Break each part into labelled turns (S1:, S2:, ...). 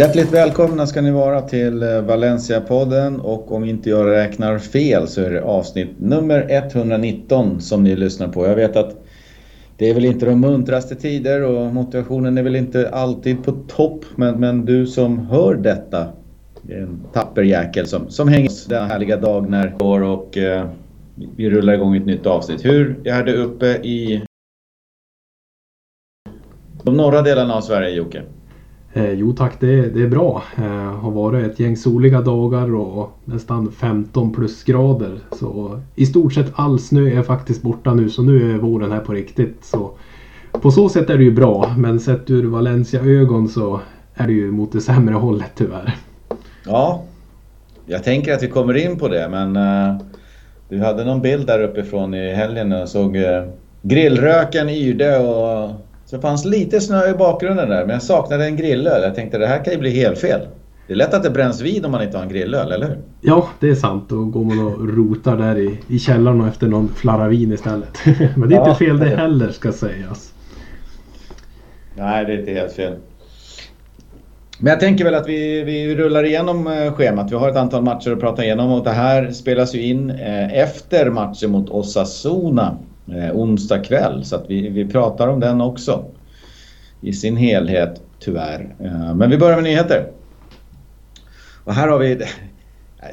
S1: Hjärtligt välkomna ska ni vara till eh, Valencia-podden och om inte jag räknar fel så är det avsnitt nummer 119 som ni lyssnar på. Jag vet att det är väl inte de muntraste tider och motivationen är väl inte alltid på topp men, men du som hör detta det är en tapper jäkel som, som hänger oss denna härliga dag när går och eh, vi rullar igång ett nytt avsnitt. Hur är det uppe i de norra delarna av Sverige Jocke?
S2: Eh, jo tack, det, det är bra. Det eh, har varit ett gäng soliga dagar och nästan 15 plusgrader. Så i stort sett all snö är faktiskt borta nu så nu är våren här på riktigt. Så på så sätt är det ju bra men sett ur Valencia-ögon så är det ju mot det sämre hållet tyvärr.
S1: Ja, jag tänker att vi kommer in på det men eh, du hade någon bild där uppifrån i helgen och såg eh, grillröken yrde och så det fanns lite snö i bakgrunden där, men jag saknade en grillöl. Jag tänkte det här kan ju bli helt fel. Det är lätt att det bränns vid om man inte har en grillöl, eller hur?
S2: Ja, det är sant. Då går man och rotar där i, i källaren och efter någon flarra vin istället. men det är ja, inte fel det heller, ska sägas.
S1: Nej, det är inte helt fel. Men jag tänker väl att vi, vi rullar igenom eh, schemat. Vi har ett antal matcher att prata igenom och det här spelas ju in eh, efter matchen mot Osasuna eh, onsdag kväll. Så att vi, vi pratar om den också. I sin helhet, tyvärr. Eh, men vi börjar med nyheter. Och här har vi...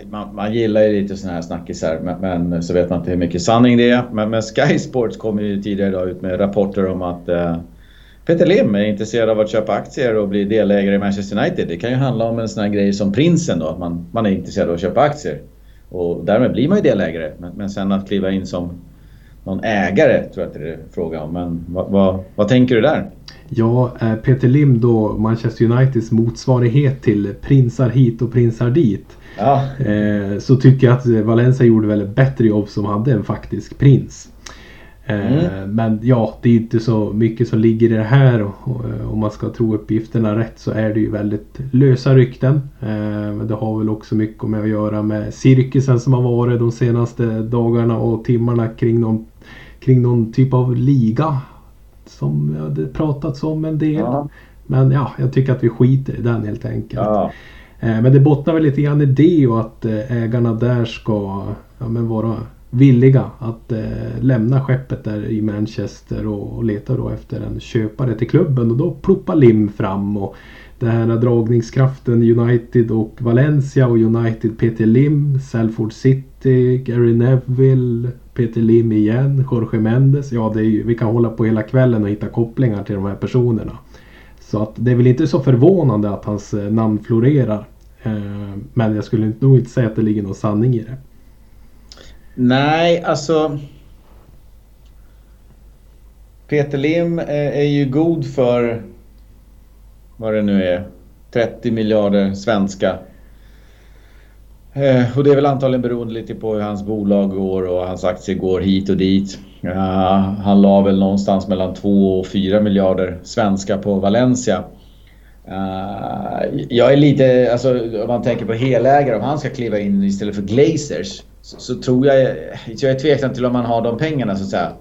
S1: Man, man gillar ju lite sådana här snackisar men, men, så vet man inte hur mycket sanning det är. Men, men Sky Sports kom ju tidigare idag ut med rapporter om att eh, Peter Lim är intresserad av att köpa aktier och bli delägare i Manchester United. Det kan ju handla om en sån här grej som prinsen då, att man, man är intresserad av att köpa aktier. Och därmed blir man ju delägare. Men, men sen att kliva in som någon ägare tror jag inte det är fråga om. Men vad, vad, vad tänker du där?
S2: Ja, eh, Peter Lim då Manchester Uniteds motsvarighet till prinsar hit och prinsar dit. Ja. Eh, så tycker jag att Valencia gjorde väl ett bättre jobb som hade en faktisk prins. Eh, mm. Men ja, det är inte så mycket som ligger i det här. Och, om man ska tro uppgifterna rätt så är det ju väldigt lösa rykten. Men det har väl också mycket med att göra med cirkusen som har varit de senaste dagarna och timmarna kring någon kring någon typ av liga. Som det pratats om en del. Ja. Men ja, jag tycker att vi skiter i den helt enkelt. Ja. Eh, men det bottnar väl lite grann i det och att eh, ägarna där ska ja, men vara villiga att eh, lämna skeppet där i Manchester och, och leta då efter en köpare till klubben och då ploppar Lim fram och den här dragningskraften United och Valencia och United Peter Lim, Salford City, Gary Neville, Peter Lim igen, Jorge Mendes. Ja, det är ju, vi kan hålla på hela kvällen och hitta kopplingar till de här personerna. Så att det är väl inte så förvånande att hans eh, namn florerar. Eh, men jag skulle nog inte säga att det ligger någon sanning i det.
S1: Nej, alltså... Peter Lim eh, är ju god för vad det nu är, 30 miljarder svenska. Eh, och det är väl antagligen beroende lite på hur hans bolag går och hans aktier går hit och dit. Uh, han la väl någonstans mellan 2 och 4 miljarder svenska på Valencia. Uh, jag är lite, alltså om man tänker på helägare, om han ska kliva in istället för Glazers så, så tror jag, jag är tveksam till om han har de pengarna så att säga.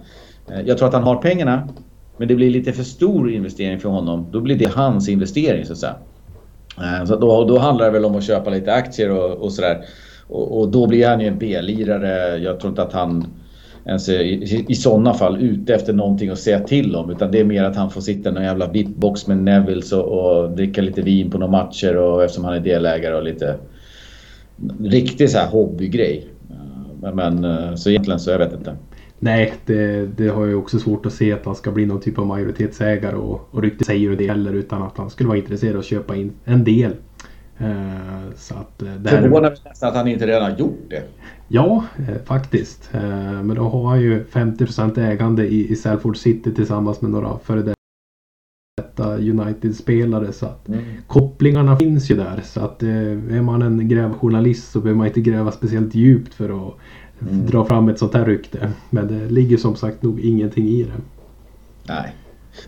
S1: Eh, jag tror att han har pengarna men det blir lite för stor investering för honom. Då blir det hans investering så att säga. Eh, så då, då handlar det väl om att köpa lite aktier och, och sådär. Och, och, då blir han ju en B-lirare. Jag tror inte att han ens är i, i sådana fall ute efter någonting att säga till om. Utan det är mer att han får sitta i någon jävla bitbox med Nevils och, och dricka lite vin på några matcher och eftersom han är delägare och lite riktig så här hobbygrej. Eh, men, men eh, så egentligen så jag vet inte.
S2: Nej, det, det, har jag också svårt att se att han ska bli någon typ av majoritetsägare och, och ryktet säger det heller utan att han skulle vara intresserad av att köpa in en del.
S1: Uh, så att, uh, det Förvånar mig nästan att han inte redan har gjort det.
S2: Ja, eh, faktiskt. Eh, men då har han ju 50% ägande i, i Salford City tillsammans med några före detta United-spelare. Så att mm. kopplingarna finns ju där. Så att eh, är man en grävjournalist så behöver man inte gräva speciellt djupt för att mm. dra fram ett sånt här rykte. Men det ligger som sagt nog ingenting i det.
S1: Nej.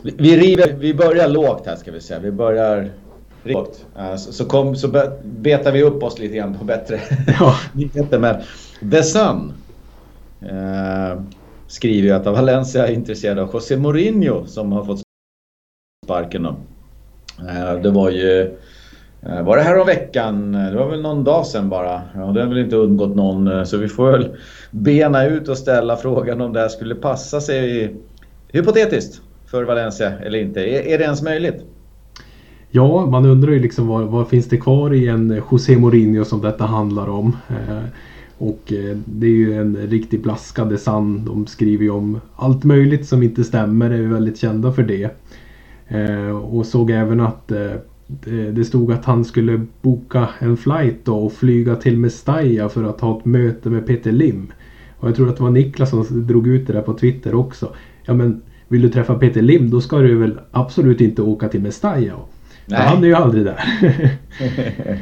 S1: Vi, river, vi börjar lågt här ska vi säga. Vi börjar lågt. Så, så, kom, så betar vi upp oss lite grann på bättre ja. nyheter. Men The Sun eh, skriver ju att Valencia är intresserad av José Mourinho som har fått sparken. Då. Eh, det var ju Eh, var det här om veckan? Eh, det var väl någon dag sedan bara. Ja, det har väl inte undgått någon. Eh, så vi får väl bena ut och ställa frågan om det här skulle passa sig hypotetiskt för Valencia eller inte. Är, det ens möjligt?
S2: Ja, man undrar ju liksom vad, vad, finns det kvar i en José Mourinho som detta handlar om. Och det är ju en riktig blaskande sann. De skriver ju om allt möjligt som inte stämmer. är väldigt kända för det. Och såg även att det stod att han skulle boka en flight då och flyga till Mestalla för att ha ett möte med Peter Lim. Och jag tror att det var Niklas som drog ut det där på Twitter också. Ja men vill du träffa Peter Lim då ska du väl absolut inte åka till Mestalla. Nej. Han är ju aldrig där.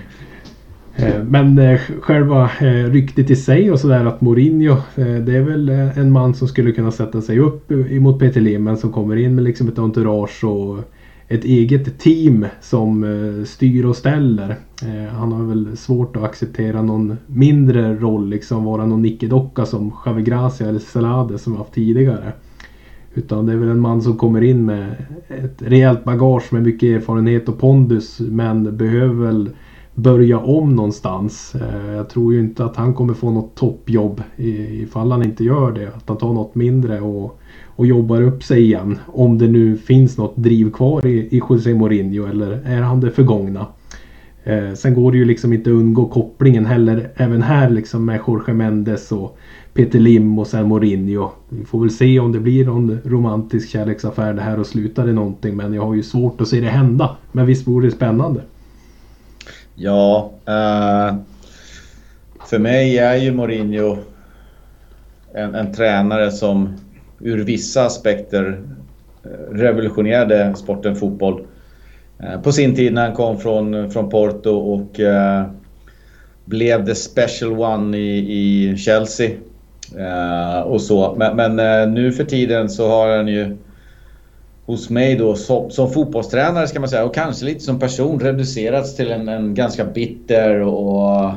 S2: Eh, men eh, själva eh, ryktet i sig och sådär att Mourinho det är väl en man som skulle kunna sätta sig upp emot Peter Lim men som kommer in med liksom ett entourage och ett eget team som eh, styr och ställer. Eh, han har väl svårt att acceptera någon mindre roll, liksom vara någon nickedocka som Javi Gracia eller Salade som vi haft tidigare. Utan det är väl en man som kommer in med ett rejält bagage med mycket erfarenhet och pondus men behöver väl börja om någonstans. Eh, jag tror ju inte att han kommer få något toppjobb ifall han inte gör det. Att han tar något mindre och, och jobbar upp sig igen. Om det nu finns något driv kvar i, i José Mourinho eller är han det förgångna. Eh, sen går det ju liksom inte att undgå kopplingen heller även här liksom med Jorge Mendes och Peter Lim och sen Mourinho. Vi får väl se om det blir någon romantisk kärleksaffär det här och slutar i någonting men jag har ju svårt att se det hända. Men visst vore det spännande.
S1: Ja, eh, för mig är ju Mourinho en, en, tränare som ur vissa aspekter eh, revolutionerade sporten fotboll. Eh, på sin tid när han kom från, från Porto och eh, blev the special one i, i Chelsea. Eh, och så. Men, men nu för tiden så har han ju hos mig då som, som fotbollstränare ska man säga och kanske lite som person reducerats till en, en ganska bitter och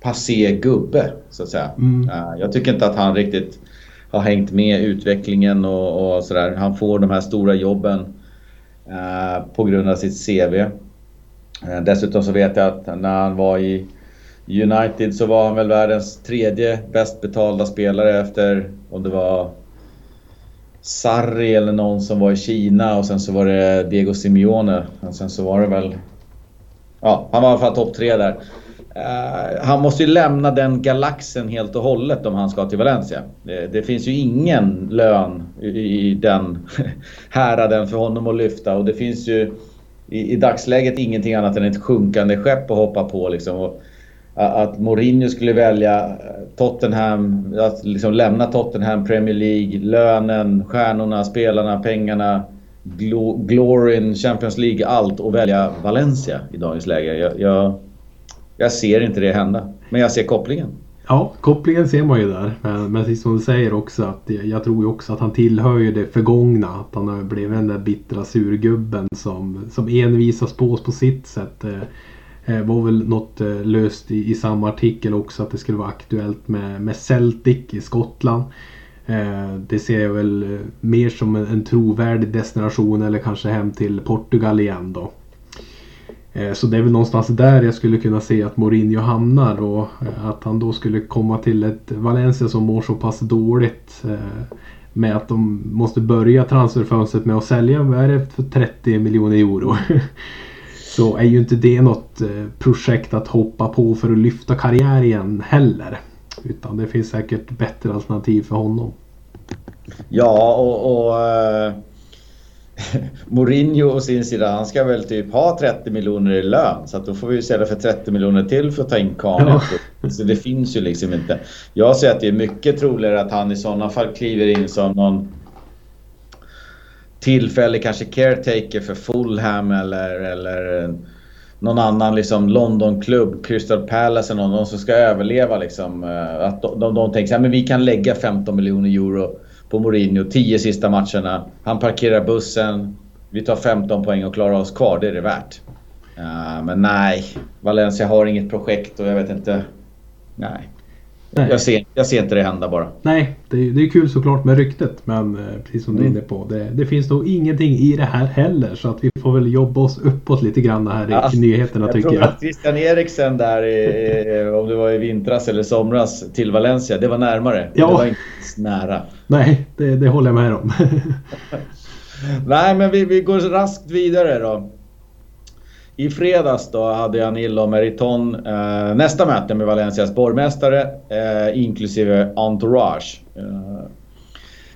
S1: passé gubbe så att säga. Mm. Uh, jag tycker inte att han riktigt har hängt med utvecklingen och, och sådär. Han får de här stora jobben uh, på grund av sitt CV. Eh, dessutom så vet jag att när han var i United så var han väl världens tredje bäst betalda spelare efter om det var Sarri eller någon som var i Kina och sen så var det Diego Simeone. Och sen så var det väl... Ja, han var i alla fall topp tre där. Uh, han måste ju lämna den galaxen helt och hållet om han ska till Valencia. Det, det finns ju ingen lön i, i den häraden för honom att lyfta och det finns ju i, i dagsläget ingenting annat än ett sjunkande skepp att hoppa på liksom. Och, att Mourinho skulle välja eh, Tottenham, att liksom lämna Tottenham, Premier League, lönen, stjärnorna, spelarna, pengarna, glo gloryn, Champions League, allt och välja Valencia i dagens läge. Jag, jag, jag, ser inte det hända, men jag ser kopplingen.
S2: Ja, kopplingen ser man ju där. Men, men som du säger också att jag tror ju också att han tillhör ju det förgångna. Att han har blivit den där bittra surgubben som, som envisas på oss på sitt sätt. Eh, det eh, var väl något eh, löst i, i samma artikel också att det skulle vara aktuellt med, med Celtic i Skottland. Eh, det ser jag väl eh, mer som en, en trovärdig destination eller kanske hem till Portugal igen då. Eh, så det är väl någonstans där jag skulle kunna se att Mourinho hamnar och eh, att han då skulle komma till ett Valencia som mår så pass dåligt med att de måste börja transferfönstret med att sälja, vad är det för 30 miljoner euro? så är ju inte det något eh, projekt att hoppa på för att lyfta karriär igen heller. Utan det finns säkert bättre alternativ för honom.
S1: Ja, och, och äh, Mourinho å sin sida, han ska väl typ ha 30 miljoner i lön. Så att då får vi sälja för 30 miljoner till för att ta in Kane. Ja. Så det finns ju liksom inte. Jag ser att det är mycket troligare att han i sådana fall kliver in som någon tillfällig kanske caretaker för Fulham eller, eller någon annan liksom Londonklubb, Crystal Palace eller någon Någon som ska överleva. Liksom. Eh, att de, de, de tänker att vi kan lägga 15 miljoner euro på Mourinho 10 sista matcherna. Han parkerar bussen, vi tar 15 poäng och klarar oss kvar. Det är det värt. Uh, men nej, Valencia har inget projekt och jag vet inte. Nej. Jag ser, jag ser inte det hända bara.
S2: Nej, det är, det är kul såklart med ryktet. Men eh, precis som mm. du är mm. inne på. Det, det, finns nog ingenting i det här heller. Så att vi får väl jobba oss uppåt lite grann här i nyheterna jag tycker jag. Jag tror
S1: att Christian Eriksen där, i, om det var i vintras eller somras till Valencia. Det var närmare. Ja. Det var inte nära.
S2: Nej, det, det håller jag med om.
S1: Nej, men vi, vi går raskt vidare då. I fredags då hade Anillo Meriton eh, nästa möte med Valencias borgmästare eh, inklusive Entourage. Eh,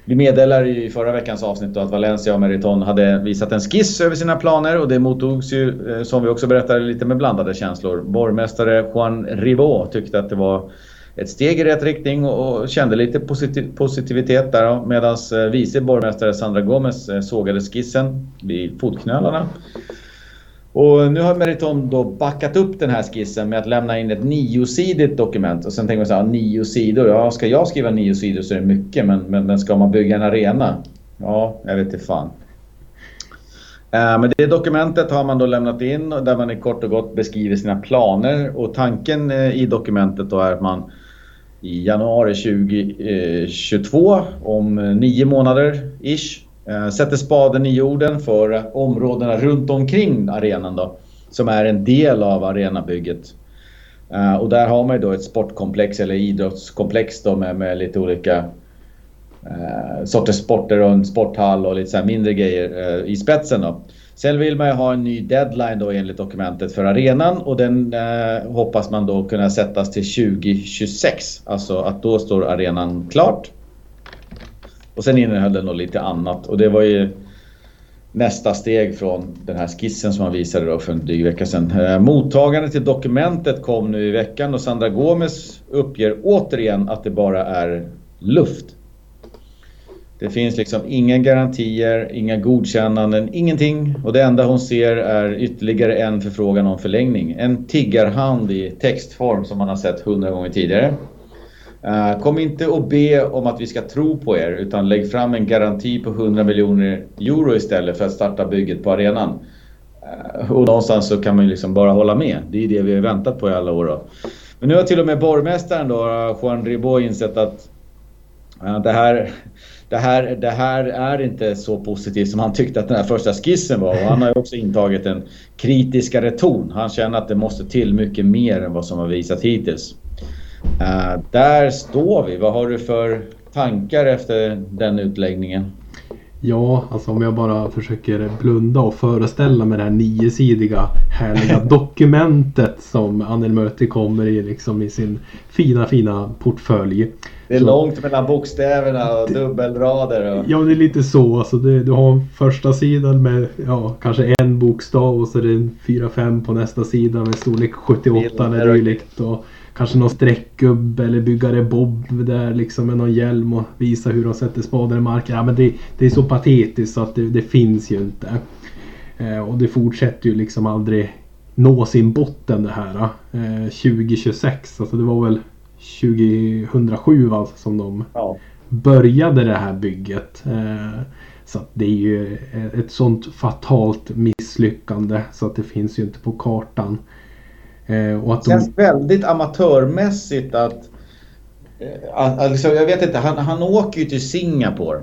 S1: vi meddelade i förra veckans avsnitt då att Valencia och Meriton hade visat en skiss över sina planer och det mottogs ju, eh, som vi också berättade, lite med blandade känslor. Borgmästare Juan Ribot tyckte att det var ett steg i rätt riktning och kände lite positiv positivitet där medan eh, vice borgmästare Sandra Gomez eh, sågade skissen vid fotknölarna. Och nu har Meriton då backat upp den här skissen med att lämna in ett niosidigt dokument. Och sen tänker man så här, nio sidor. Ja, ska jag skriva nio sidor så är det mycket. Men, men, men ska man bygga en arena? Ja, jag vet inte fan. Eh, men det dokumentet har man då lämnat in där man i kort och gott beskriver sina planer. Och tanken eh, i dokumentet då är att man i januari 2022, eh, om nio månader ish, Eh, sätter spaden i jorden för områdena runt omkring arenan då, som är en del av arenabygget. Eh, och där har man ju då ett sportkomplex eller idrottskomplex då med, med lite olika eh, sorters sporter och en sporthall och lite så mindre grejer eh, i spetsen då. Sen vill man ju ha en ny deadline då enligt dokumentet för arenan och den eh, hoppas man då kunna sättas till 2026. Alltså att då står arenan klart. Och sen innehöll den nog lite annat och det var ju nästa steg från den här skissen som man visade då för en dryg vecka sedan. Eh, Mottagandet till dokumentet kom nu i veckan och Sandra Gomes uppger återigen att det bara är luft. Det finns liksom inga garantier, inga godkännanden, ingenting. Och det enda hon ser är ytterligare en förfrågan om förlängning. En tiggarhand i textform som man har sett hundra gånger tidigare. Uh, kom inte och be om att vi ska tro på er utan lägg fram en garanti på 100 miljoner euro istället för att starta bygget på arenan. Uh, och någonstans så kan man ju liksom bara hålla med. Det är det vi har väntat på i alla år. Då. Men nu har till och med borgmästaren då, Juan Ribó, insett att uh, det, här, det, här, det här är inte så positivt som han tyckte att den här första skissen var. Och han har ju också intagit en kritiskare ton. Han känner att det måste till mycket mer än vad som har visat hittills. Uh, där står vi. Vad har du för tankar efter den utläggningen?
S2: Ja, alltså om jag bara försöker blunda och föreställa mig det här niosidiga härliga dokumentet som Annel Möti kommer i liksom i sin fina fina portfölj.
S1: Det är så, långt mellan bokstäverna och dubbelrader. Och...
S2: Ja, det är lite så. Alltså det, du har första sidan med ja, kanske en bokstav och så är det fyra, fem på nästa sida med storlek 78 eller dylikt. Och, kanske någon streckgubbe eller byggare Bob där liksom med någon hjälm och visa hur de sätter spaden i marken. Ja, men det, det är så patetiskt så att det, det finns ju inte. Eh, och det fortsätter ju liksom aldrig nå sin botten det här. Eh, 2026, alltså det var väl 2007 alltså, som de ja. började det här bygget. Eh, så det är ju ett sånt fatalt misslyckande så att det finns ju inte på kartan.
S1: Eh, och att det känns väldigt amatörmässigt att... Alltså, jag vet inte, han, han åker ju till Singapore.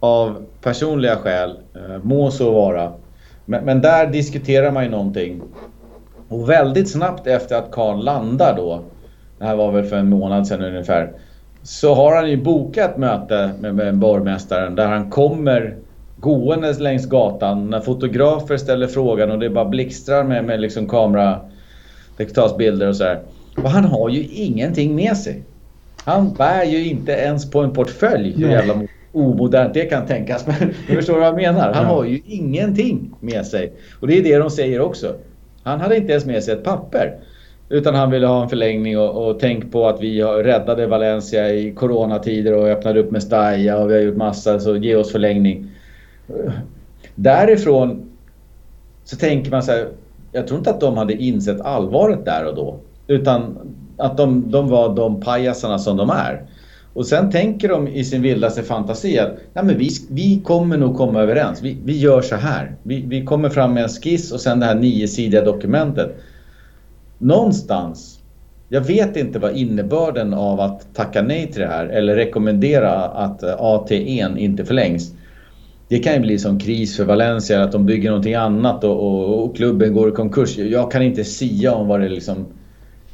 S1: Av personliga skäl, eh, må så vara. Men, men, där diskuterar man ju någonting. Och väldigt snabbt efter att Karl landar då, det här var väl för en månad sedan ungefär, så har han ju bokat möte med, med borgmästaren där han kommer gåendes längs gatan när fotografer ställer frågan och det bara blixtrar med, med liksom kamera det tas bilder och sådär. Och han har ju ingenting med sig. Han bär ju inte ens på en portfölj. Hur jävla omodernt det kan tänkas. Men du förstår vad jag menar. Han har ju ingenting med sig. Och det är det de säger också. Han hade inte ens med sig ett papper. Utan han ville ha en förlängning och, och tänk på att vi räddade Valencia i coronatider och öppnade upp med Staya och vi har gjort massa så ge oss förlängning. Därifrån så tänker man så här, jag tror inte att de hade insett allvaret där och då. Utan att de, de var de pajasarna som de är. Och sen tänker de i sin vildaste fantasi att Nej, men vi, vi kommer nog komma överens. Vi, vi gör så här. Vi, vi kommer fram med en skiss och sen det här niosidiga dokumentet. Någonstans jag vet inte vad innebörden av att tacka nej till det här eller rekommendera att AT1 inte förlängs. Det kan ju bli som kris för Valencia, att de bygger någonting annat och, och, och klubben går i konkurs. Jag kan inte sia om vad det liksom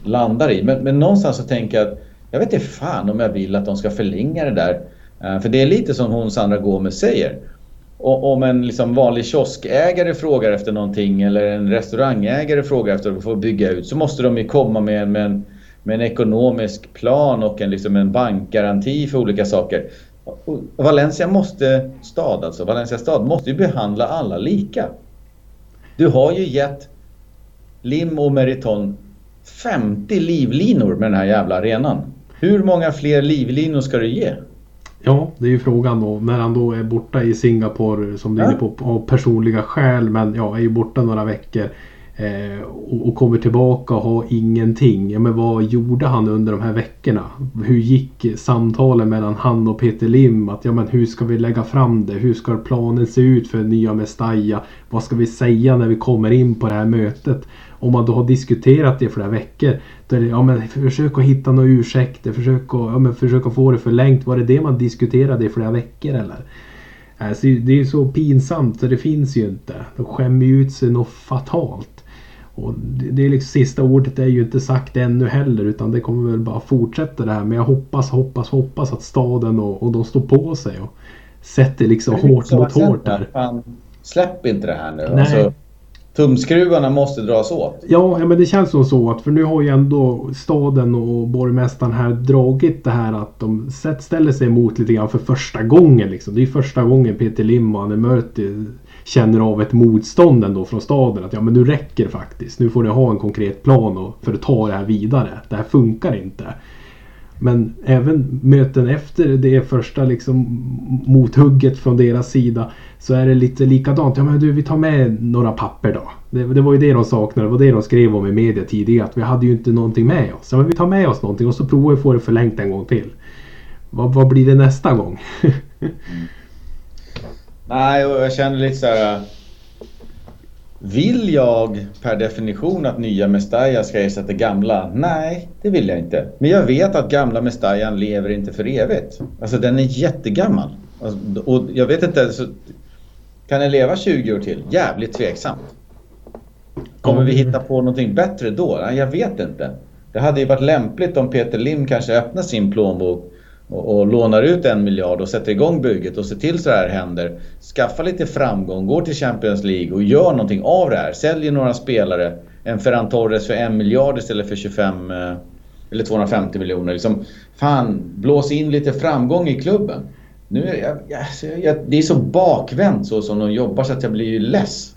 S1: landar i. Men, men någonstans så tänker jag att jag vet inte fan om jag vill att de ska förlänga det där. Eh, för det är lite som hon Sandra Gomez säger. Och, om en liksom vanlig kioskägare frågar efter någonting eller en restaurangägare frågar efter att få bygga ut så måste de ju komma med, med, en, med en ekonomisk plan och en, liksom en bankgaranti för olika saker. Och Valencia måste, stad alltså, Valencia stad måste ju behandla alla lika. Du har ju gett Lim och Meriton 50 livlinor med den här jävla arenan. Hur många fler livlinor ska du ge?
S2: Ja, det är ju frågan då. När han då är borta i Singapore som du är inne på av personliga skäl. Men ja, är ju borta några veckor. Eh, och, och, kommer tillbaka och har ingenting. Ja, men vad gjorde han under de här veckorna? Hur gick samtalen mellan han och Peter Lim? Att, ja, men hur ska vi lägga fram det? Hur ska planen se ut för nya Mestalla? Vad ska vi säga när vi kommer in på det här mötet? Om man då har diskuterat det i flera veckor. Då är det, ja men försök att hitta några ursäkter. Försök att, ja, men försök att få det förlängt. Var det det man diskuterade i flera veckor eller? Alltså, det är så pinsamt så det finns ju inte. De skämmer ju ut sig något fatalt. Och det, det är liksom, sista ordet är ju inte sagt ännu heller utan det kommer väl bara fortsätta det här. Men jag hoppas, hoppas, hoppas att staden och, och de står på sig och sätter liksom hårt mot hårt där.
S1: Fan, släpp inte det här nu. Nej. Alltså, tumskruvarna måste dras åt.
S2: Ja, ja, men det känns som så att för nu har ju ändå staden och borgmästaren här dragit det här att de ställer sig emot lite grann för första gången. Liksom. Det är första gången Peter Lim och Anne Mörti känner av ett motstånd ändå från staden. Att ja men nu räcker det faktiskt. Nu får ni ha en konkret plan för att ta det här vidare. Det här funkar inte. Men även möten efter det första liksom mothugget från deras sida så är det lite likadant. Ja men du vi tar med några papper då. Det, det var ju det de saknade. Det var det de skrev om i media tidigare. Att vi hade ju inte någonting med oss. Ja men vi tar med oss någonting och så provar vi att få det förlängt en gång till. Vad, vad blir det nästa gång? mm.
S1: Nej, jag känner lite så här. Vill jag per definition att nya Mestalla ska ersätta gamla? Nej, det vill jag inte. Men jag vet att gamla Mestallan lever inte för evigt. Alltså den är jättegammal. Alltså, och jag vet inte, så, kan den leva 20 år till? Jävligt tveksamt. Kommer vi hitta på någonting bättre då? Nej, jag vet inte. Det hade ju varit lämpligt om Peter Lim kanske öppnar sin plånbok och, och lånar ut en miljard och sätter igång bygget och ser till så det här händer. Skaffa lite framgång, går till Champions League och gör någonting av det här. Säljer några spelare. En Ferran Torres för en miljard istället för 25 eh, eller 250 miljoner. Liksom, fan, blås in lite framgång i klubben. Nu är jag, alltså, jag, jag, det är så bakvänt så som de jobbar så att jag blir ju less.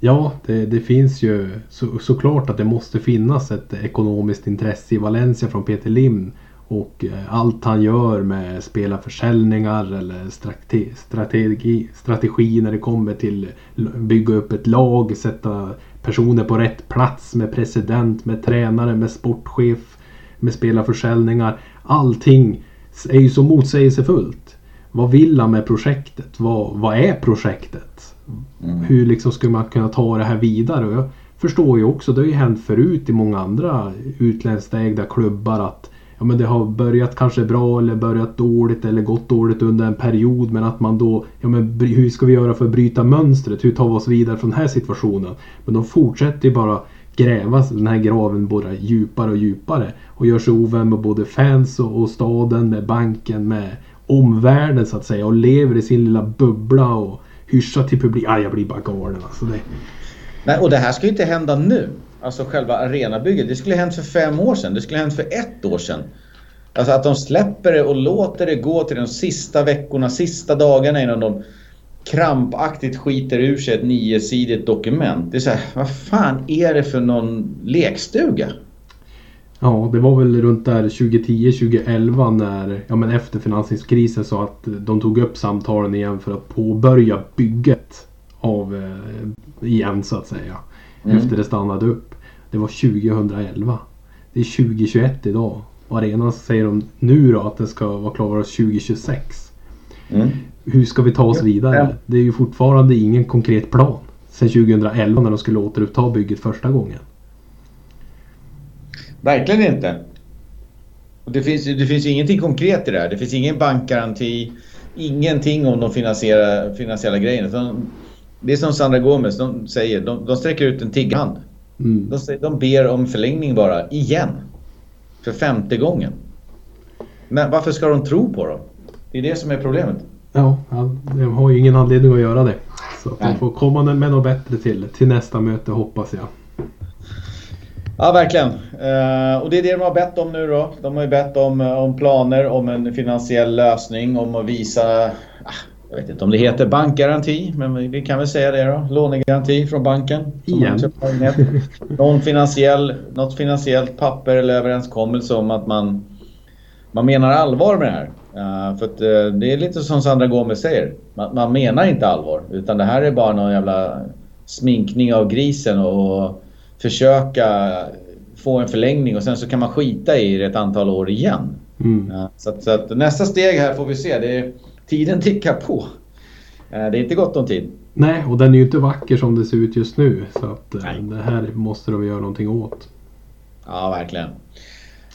S2: Ja, det, det finns ju så, såklart att det måste finnas ett ekonomiskt intresse i Valencia från Peter Lim och eh, allt han gör med spelarförsäljningar eller strategi, strategi, strategi när det kommer till bygga upp ett lag, sätta personer på rätt plats med president, med tränare, med sportchef, med spelarförsäljningar. Allting är ju så motsägelsefullt. Vad vill han med projektet? Vad, vad är projektet? Mm. Hur liksom skulle man kunna ta det här vidare? Och jag förstår ju också, det har ju hänt förut i många andra utländskt ägda klubbar att ja, men det har börjat kanske bra eller börjat dåligt eller gått dåligt under en period. Men att man då, ja men hur ska vi göra för att bryta mönstret? Hur tar vi oss vidare från den här situationen? Men de fortsätter ju bara gräva den här graven bara djupare och djupare. Och gör sig ovän med både fans och, och staden, med banken, med omvärlden så att säga. Och lever i sin lilla bubbla och hyschar till publiken. Ah, jag blir bara galen alltså. Det...
S1: Nej, och det här ska ju inte hända nu. Alltså själva arenabygget. Det skulle hänt för fem år sedan. Det skulle hänt för ett år sedan. Alltså att de släpper det och låter det gå till de sista veckorna, sista dagarna innan de krampaktigt skiter ur sig ett niosidigt dokument. Det är så här, vad fan är det för någon lekstuga?
S2: Ja, det var väl runt där 2010-2011 när, ja men efter finanskrisen så att de tog upp samtalen igen för att påbörja bygget av eh, igen så att säga. Mm. Efter det stannade upp. Det var 2011. Det är 2021 idag. Och arenan säger de nu då att det ska vara klart 2026. Mm. Hur ska vi ta oss vidare? Det är ju fortfarande ingen konkret plan. Sen 2011 när de skulle återuppta bygget första gången.
S1: Verkligen inte. Det finns, det finns ingenting konkret i det här. Det finns ingen bankgaranti, ingenting om de finansiella, finansiella grejerna. det är som Sandra Gomes de säger, de, de sträcker ut en tigghand. Mm. De, de ber om förlängning bara, igen. För femte gången. Men varför ska de tro på dem? Det är det som är problemet.
S2: Ja, de har ju ingen anledning att göra det. Så de får komma med något bättre till, till nästa möte hoppas jag.
S1: Ja, verkligen. Uh, och det är det de har bett om nu då. De har ju bett om, om planer, om en finansiell lösning, om att visa... Jag vet inte om det heter bankgaranti, men vi kan väl säga det då. Lånegaranti från banken.
S2: Igen.
S1: Någon finansiell, något finansiellt papper eller överenskommelse om att man, man menar allvar med det här. Uh, för att, uh, det är lite som Sandra Gomez säger. Man, man, menar inte allvar. Utan det här är bara någon jävla sminkning av grisen och försöka få en förlängning och sen så kan man skita i det ett antal år igen. Mm. Uh, så, att, så att, nästa steg här får vi se. Det är, tiden tickar på. det är inte gott om tid.
S2: Nej, och den är ju inte vacker som det ser ut just nu. Så att det här måste de göra någonting åt.
S1: Ja, verkligen.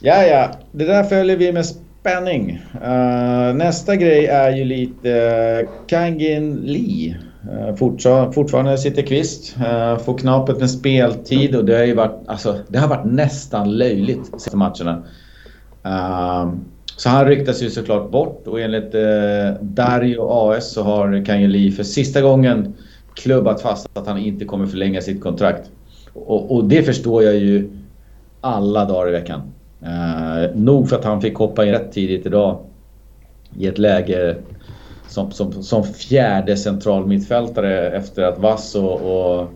S1: Ja, ja. Det där följer vi med spänning. Uh, nästa grej är ju lite uh, Kangin Lee. Uh, fortfarande sitter kvist. Uh, får knapet med speltid och det har ju varit, alltså, det har varit nästan löjligt senaste matcherna. Så han ryktas ju såklart bort och enligt eh, Dario AS så har Kanye Lee för sista gången klubbat fast att han inte kommer förlänga sitt kontrakt. Och, och det förstår jag ju alla dagar i veckan. Eh, nog för att han fick hoppa in rätt tidigt idag i ett läge som, som, som fjärde central mittfältare efter att Vass och, och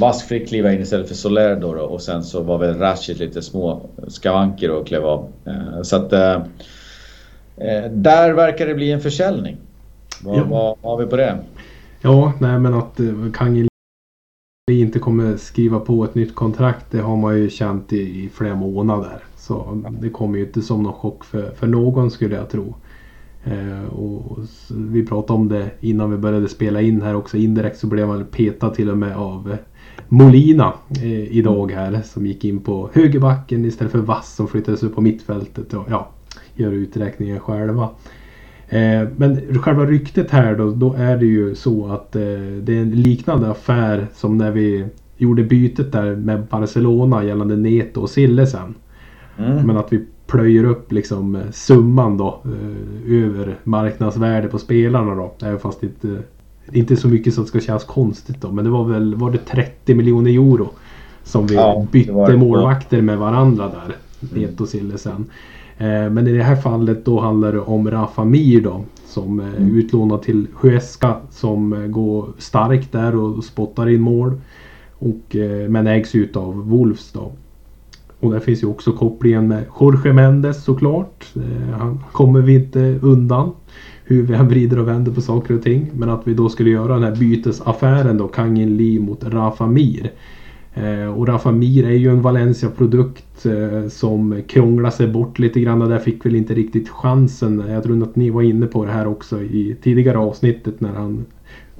S1: Vass fick kliva in istället för Soler då, då och sen så var väl Rashid lite små skavanker och klev av. Eh, så att eh, eh, där verkar det bli en försäljning. Vad, ja. vad har vi på det?
S2: Ja, nej men att Kangin inte kommer skriva på ett nytt kontrakt det har man ju känt i, i flera månader. Så det kommer ju inte som någon chock för, för någon skulle jag tro. Eh, och, vi pratade om det innan vi började spela in här också. Indirekt så blev man petad till och med av Molina eh, idag här. Som gick in på högerbacken istället för Vass som flyttades upp på mittfältet. Och, ja, gör uträkningen själva. Eh, men själva ryktet här då, då är det ju så att eh, det är en liknande affär som när vi gjorde bytet där med Barcelona gällande Neto och Sillesen. Mm. Men att vi plöjer upp liksom eh, summan då eh, över marknadsvärde på spelarna då. Även fast inte, inte så mycket som ska kännas konstigt då. Men det var väl var det 30 miljoner euro som vi ja, bytte målvakter med varandra där. Mm. Och Sillesen. Eh, men i det här fallet då handlar det om Rafa Mir då. Som är mm. utlånad till Huesca som går starkt där och spottar in mål. Och, men ägs ut av Wolves då. Och där finns ju också kopplingen med Jorge Mendes såklart. Eh, han kommer vi inte undan. Hur vi än vrider och vänder på saker och ting. Men att vi då skulle göra den här bytesaffären då, Kangin Lee mot Rafa Mir. Eh, och Rafa Mir är ju en Valencia-produkt eh, som krånglar sig bort lite grann. Där fick väl inte riktigt chansen. Jag tror att ni var inne på det här också i tidigare avsnittet när han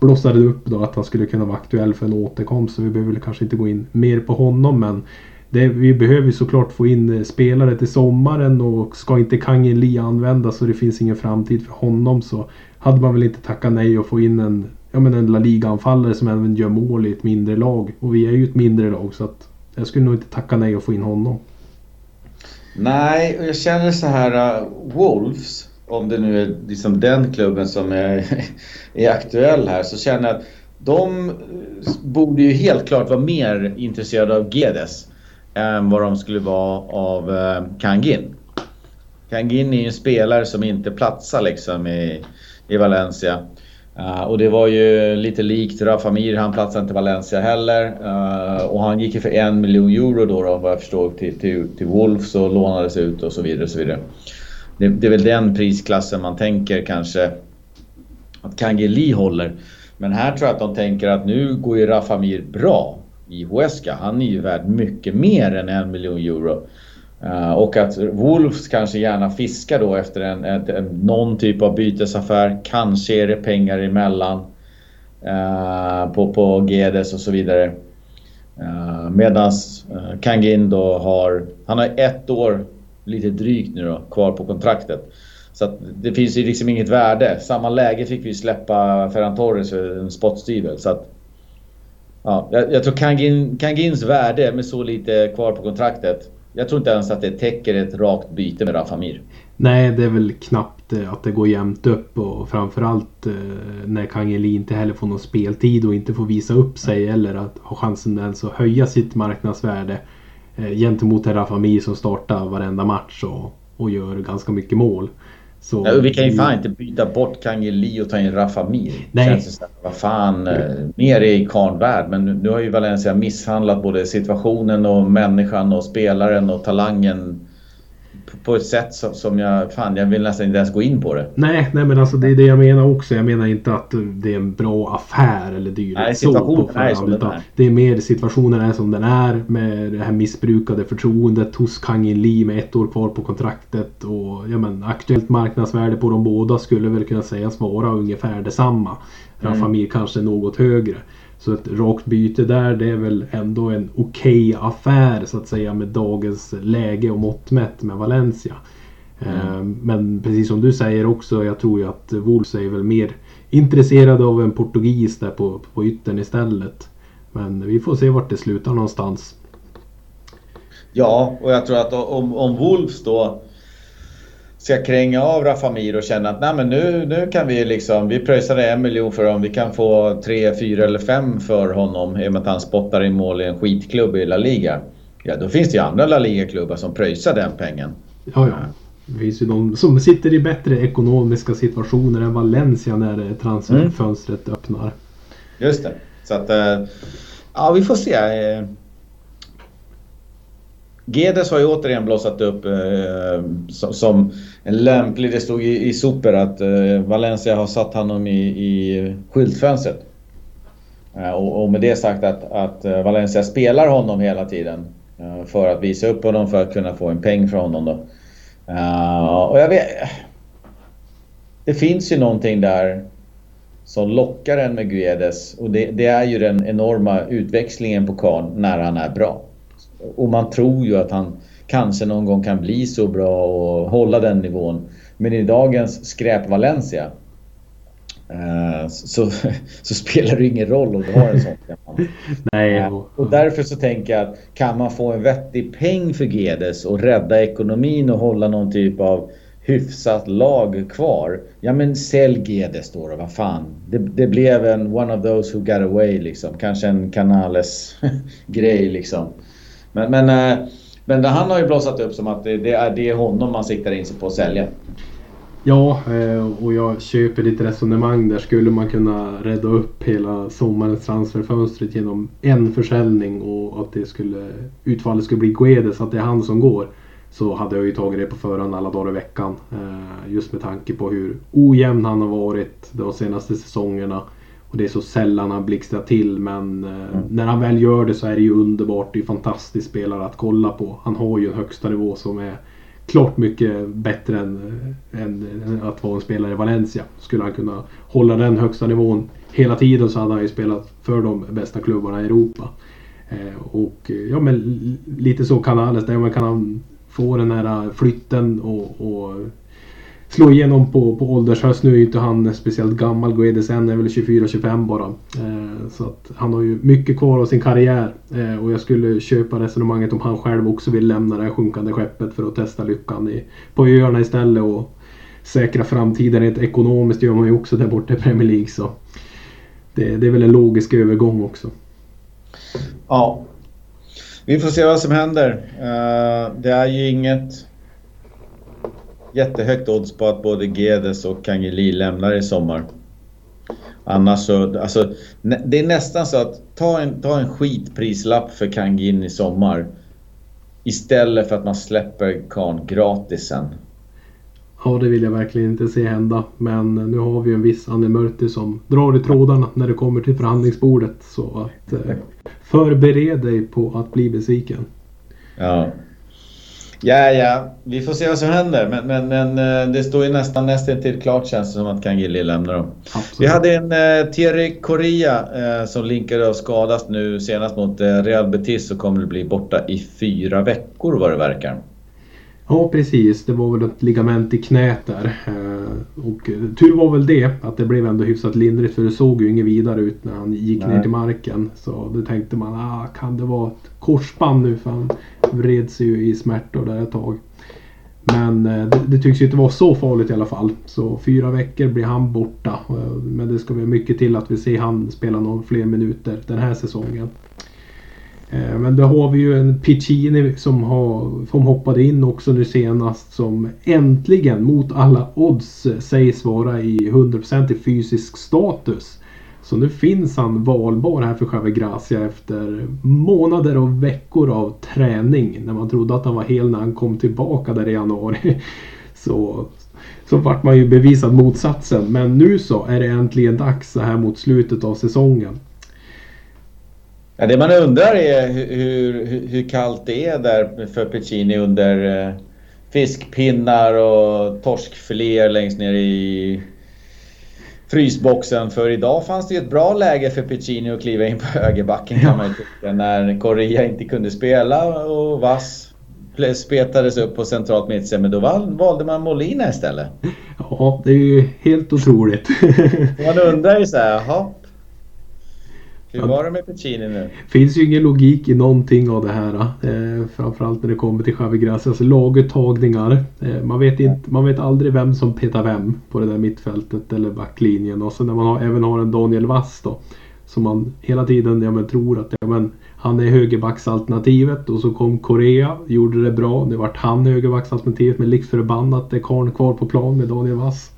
S2: blossade upp då att han skulle kunna vara aktuell för en återkomst. Så vi behöver väl kanske inte gå in mer på honom men det, vi behöver såklart få in eh, spelare till sommaren och ska inte Kangin Lee användas så det finns ingen framtid för honom så hade man väl inte tackat nej och få in en, ja, men en La Liga-anfallare som även gör mål i ett mindre lag. Och vi är ju ett mindre lag så att jag skulle nog inte tacka nej och få in honom.
S1: Nej, och jag känner så här, uh, Wolves, om det nu är liksom den klubben som är, är aktuell här, så känner jag att de eh, borde ju helt klart vara mer intresserade av Gedes än vad de skulle vara av eh, Kangin. Kangin är ju en spelare som inte platsar liksom i, i Valencia. Uh, och det var ju lite likt Rafa Mir, han platsade inte i Valencia heller. Uh, och han gick ju för en miljon euro då, då vad jag förstår till, till, till Wolves och lånades ut och så vidare. Och så vidare. Det, det är väl den prisklassen man tänker kanske att Kangeli håller. Men här tror jag att de tänker att nu går ju Rafa Mir bra i Huesca. Han är ju värd mycket mer än en miljon euro. Uh, och att Wolves kanske gärna fiskar då efter en, en, en, någon typ av bytesaffär. Kanske är det pengar emellan uh, på, på Gedes och så vidare. Eh, uh, Medan uh, Kangin då har, han har ett år, lite drygt nu då, kvar på kontraktet. Så att det finns ju liksom inget värde. Samma läge fick vi släppa Ferran Torres för en spottstyver. Så att, ja, jag, jag tror Kangin, Kangins värde med så lite kvar på kontraktet. Jag tror inte ens att det täcker ett rakt byte med Rafamir.
S2: Nej, det är väl knappt eh, att det går jämnt upp och framförallt eh, när Kangeli inte heller får någon speltid och inte får visa upp sig eller att ha chansen ens att höja sitt marknadsvärde eh, gentemot en Rafamir som startar varenda match och, och gör ganska mycket mål.
S1: Så, ja, vi kan ju fan inte byta bort Kangeli och ta in Rafa Mir. Nej. Så, vad fan, eh, mer är i karnvärld. Men nu, nu har ju Valencia misshandlat både situationen och människan och spelaren och talangen på ett sätt som, som jag, fan jag vill nästan inte ens gå in på det.
S2: Nej, nej men alltså det är det jag menar också. Jag menar inte att det är en bra affär eller dylikt.
S1: Nej, situationen är som den är.
S2: Det är mer situationen är som den är med det här missbrukade förtroendet hos Kangin Lee med ett år kvar på kontraktet. Och ja, men, aktuellt marknadsvärde på de båda skulle väl kunna sägas vara ungefär detsamma. Mm. Rafa Mir kanske något högre. Så ett rakt byte där det är väl ändå en okej okay affär så att säga med dagens läge och mått mätt med Valencia. Mm. Ehm, men precis som du säger också, jag tror ju att Wolves är väl mer intresserade av en portugis där på, på yttern istället. Men vi får se vart det slutar någonstans.
S1: Ja, och jag tror att om, om Wolves då ska kränga av Rafamir och känna att Nej, men nu, nu kan vi liksom, vi pröjsade en miljon för honom, vi kan få tre, fyra eller fem för honom i och med att han spottar i mål i en skitklubb i La Liga. Ja, då finns det ju andra La Liga-klubbar som pröjsar den pengen.
S2: Ja, ja. Det finns ju de som sitter i bättre ekonomiska situationer än Valencia när transferfönstret mm. öppnar.
S1: Just det. Så att, eh, ja vi får se. Gedes har ju återigen blossat upp eh, som, en lämplig... Det stod i, i Super att eh, Valencia har satt honom i, i skyltfönstret. Eh, och, och, med det sagt att, att eh, Valencia spelar honom hela tiden. Eh, för att visa upp honom, för att kunna få en peng från honom då. Eh, och jag vet... Det finns ju någonting där som lockar en med Guedes och det, det är ju den enorma utväxlingen på karln när han är bra. Och man tror ju att han kanske någon gång kan bli så bra och hålla den nivån. Men i dagens skräp Valencia uh, så, så, spelar det ingen roll om du har en sån
S2: Nej. Uh,
S1: och därför så tänker jag att kan man få en vettig peng för Gedes och rädda ekonomin och hålla någon typ av hyfsat lag kvar. Ja men sälj Gedes då, då vad fan. Det, det, blev en one of those who got away liksom. Kanske en Canales grej liksom. Men, men, eh, men han har ju blossat upp som att det, det, är, det är honom man siktar in sig på att sälja.
S2: Ja, eh, och jag köper ditt resonemang där. Skulle man kunna rädda upp hela sommarens transferfönstret genom en försäljning och att det skulle, utfallet skulle bli Guedes, att det är han som går. Så hade jag ju tagit det på förhand alla dagar i veckan. Eh, just med tanke på hur ojämn han har varit de senaste säsongerna. Och det är så sällan han blixtrar till men eh, mm. när han väl gör det så är det ju underbart. Det är fantastisk spelare att kolla på. Han har ju en högsta nivå som är klart mycket bättre än, än, att vara en spelare i Valencia. Skulle han kunna hålla den högsta nivån hela tiden så hade han ju spelat för de bästa klubbarna i Europa. Eh, och ja men lite så Canales, där kan han få den här flytten och, och slå igenom på, på åldershöst. Nu är ju inte han speciellt gammal. Guedes än är väl 24-25 bara. Eh, så att han har ju mycket kvar av sin karriär. Eh, och jag skulle köpa resonemanget om han själv också vill lämna det här sjunkande skeppet för att testa lyckan i, på öarna istället. Och säkra framtiden rent ekonomiskt gör man ju också där borta i Premier League. Så det, det är väl en logisk övergång också.
S1: Ja. Vi får se vad som händer. Uh, det är ju inget jättehögt odds på att både Gedes och Kangeli lämnar i sommar. Annars så, alltså, det är nästan så att ta en, ta en skitprislapp för Kangin i sommar. Istället för att man släpper Kahn gratis sen.
S2: Ja, det vill jag verkligen inte se hända. Men nu har vi en viss Anne Mörti som drar i trådarna när det kommer till förhandlingsbordet. Så att eh, förbered dig på att bli besviken.
S1: Ja. Ja, ja. Vi får se vad som händer. Men, men, men eh, det står ju nästan nästan till klart känns det som att Kangili lämnar dem. Absolut. Vi hade en eh, Thierry Correa eh, som linkade och skadas nu senast mot eh, Real Betis och kommer bli borta i fyra veckor vad det verkar.
S2: Ja precis, det var väl ett ligament i knät där. Eh, och tur var väl det att det blev ändå hyfsat lindrigt för det såg ju inget vidare ut när han gick Nej. ner till marken. Så då tänkte man, ah, kan det vara ett korsband nu? För han vred sig ju i smärtor där ett tag. Men eh, det, det, tycks ju inte vara så farligt i alla fall. Så fyra veckor blir han borta. Eh, men det ska väl mycket till att vi ser han spela några fler minuter den här säsongen. Eh, men då har vi ju en Piccini som, har, som hoppade in också nu senast som äntligen mot alla odds eh, sägs vara i 100% i fysisk status. Så nu finns han valbar här för Javier Gracia efter månader och veckor av träning. När man trodde att han var hel när han kom tillbaka där i januari. Så, så vart man ju bevisad motsatsen. Men nu så är det äntligen dags så här mot slutet av säsongen.
S1: Ja, det man undrar är hur, hur, hur kallt det är där för Piccini under eh, fiskpinnar och torskfiléer längst ner i frysboxen. För idag fanns det ju ett bra läge för Piccini att kliva in på högerbacken kan man ju tycka. När Correa inte kunde spela och Vass spetades upp på centralt mittsen. Men då valde man Molina istället.
S2: Ja, det är ju helt otroligt.
S1: man undrar ju så här, jaha. Hur var det med Piccini nu?
S2: Det finns ju ingen logik i någonting av det här. Eh, framförallt när det kommer till Xavi Gracias alltså laguttagningar. Eh, man, vet inte, man vet aldrig vem som petar vem på det där mittfältet eller backlinjen. Och så när man har, även har en Daniel Wass då. Som man hela tiden ja, men, tror att ja, men, han är högerbacksalternativet och så kom Korea, gjorde det bra. Det vart han högerbacksalternativet men likt förbannat är karln kvar på plan med Daniel Wass.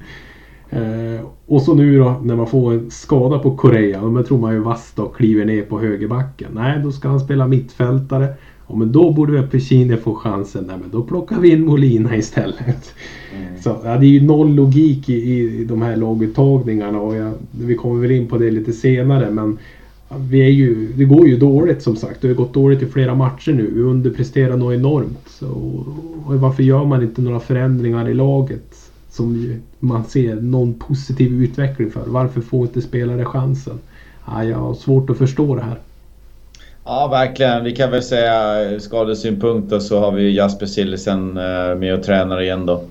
S2: Eh, och så nu då när man får en skada på Korea. Då tror man ju vass då kliver ner på högerbacken. Nej, då ska han spela mittfältare. Ja, men då borde väl Pescini få chansen. Nej, men då plockar vi in Molina istället. Mm. Så ja, det är ju noll logik i, i de här laguttagningarna. Och jag, vi kommer väl in på det lite senare. Men vi är ju, det går ju dåligt som sagt. Det har gått dåligt i flera matcher nu. Vi underpresterar något enormt. Så, varför gör man inte några förändringar i laget? Som man ser någon positiv utveckling för. Varför får inte spelare chansen? Ja, jag har svårt att förstå det här.
S1: Ja, verkligen. Vi kan väl säga eh, skadesynpunkt och så har vi Jasper Sillisen eh, med och tränar igen då.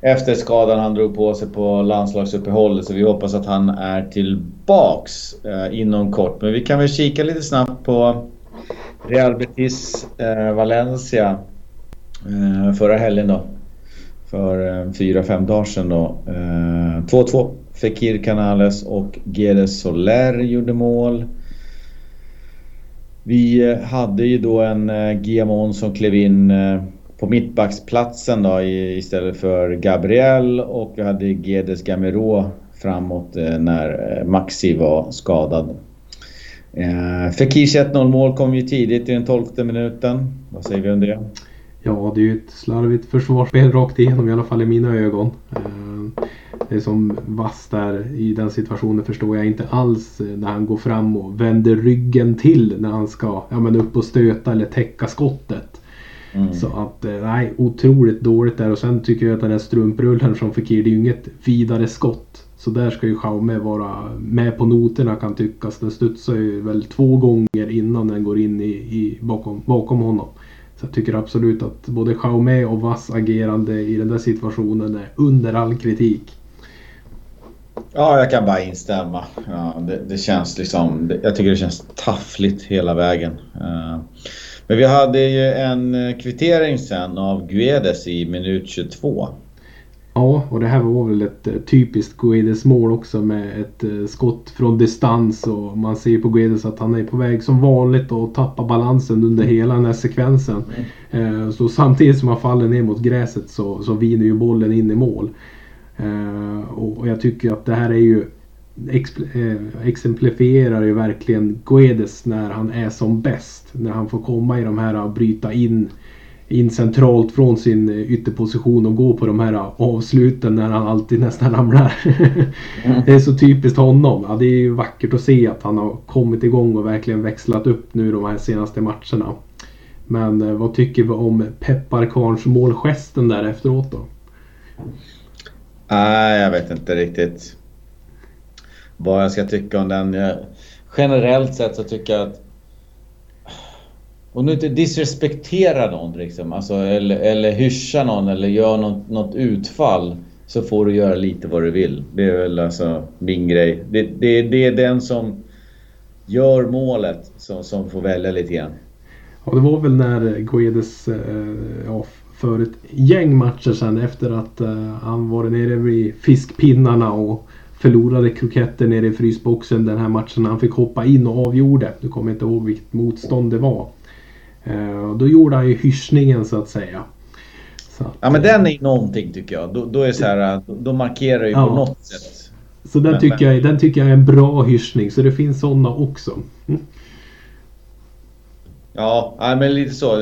S1: Efter skadan han drog på sig på landslagsuppehållet så vi hoppas att han är tillbaks eh, inom kort. Men vi kan väl kika lite snabbt på Real Betis Valencia förra helgen då för eh, fyra, fem dagar sedan då. 2-2. Eh, Fekir Canales och Geres Soler gjorde mål. Vi eh, hade ju då en eh, Guillamon som klev in eh, på mittbacksplatsen då istället för Gabriel och vi hade Gedes Gamero framåt när Maxi var skadad. Fekirs 1-0 mål kom ju tidigt i den 12 minuten. Vad säger vi om det?
S2: Ja, det är ju ett slarvigt försvarsspel rakt igenom i alla fall i mina ögon. Eh, det är som Vass där i den situationen förstår jag inte alls eh, när han går fram och vänder ryggen till när han ska ja, men upp och stöta eller täcka skottet. Mm. Så att eh, nej, otroligt dåligt där och sen tycker jag att den här strumprullen från Fekir, det är ju inget vidare skott. Så där ska ju Jaume vara med på noterna kan tyckas. Den studsar ju väl två gånger innan den går in i, i bakom, bakom honom. Så jag tycker absolut att både Xiaomi och Vass agerande i den där situationen är under all kritik.
S1: Ja, jag kan bara instämma. Ja, det, det känns liksom... Det, jag tycker det känns taffligt hela vägen. Uh, men vi hade ju en eh, kvittering sen av Guedes i minut 22.
S2: Ja, och det här var väl ett eh, typiskt Guedes mål också med ett eh, skott från distans och man ser på Guedes att han är på väg som vanligt att tappa balansen under mm. hela den här sekvensen. Mm. Eh, så samtidigt som han faller ner mot gräset så, så viner ju bollen in i mål. Och jag tycker att det här är ju exemplifierar ju verkligen Guedes när han är som bäst. När han får komma i de här och bryta in in centralt från sin eh, ytterposition och gå på de här eh, avsluten när han alltid nästan ramlar. Mm. det är så typiskt honom. Ja, det är ju vackert att se att han har kommit igång och verkligen växlat upp nu de här senaste matcherna. Men eh, vad tycker vi om pepparkarns målgesten där efteråt då?
S1: Nej, jag vet inte riktigt vad jag ska tycka om den. Generellt sett så tycker jag att och nu inte disrespektera någon liksom, alltså, eller, eller hyscha någon eller göra något, något utfall så får du göra lite vad du vill. Det är väl alltså min grej. Det, det, det är den som gör målet som, som får välja lite grann.
S2: Ja, det var väl när Guedes eh, ja, för ett gäng matcher sedan efter att eh, han varit nere vid fiskpinnarna och förlorade kroketter nere i frysboxen den här matchen när han fick hoppa in och avgjorde. Du kommer inte ihåg vilket motstånd det var. Eh, då gjorde han ju hyschningen så att säga.
S1: Så att, ja men den är någonting tycker jag. Då, då är så här, då markerar ju ja. på något sätt.
S2: Så den, men, tycker men... Jag, den tycker jag är en bra hyschning. Så det finns sådana också. Mm.
S1: Ja, men lite så.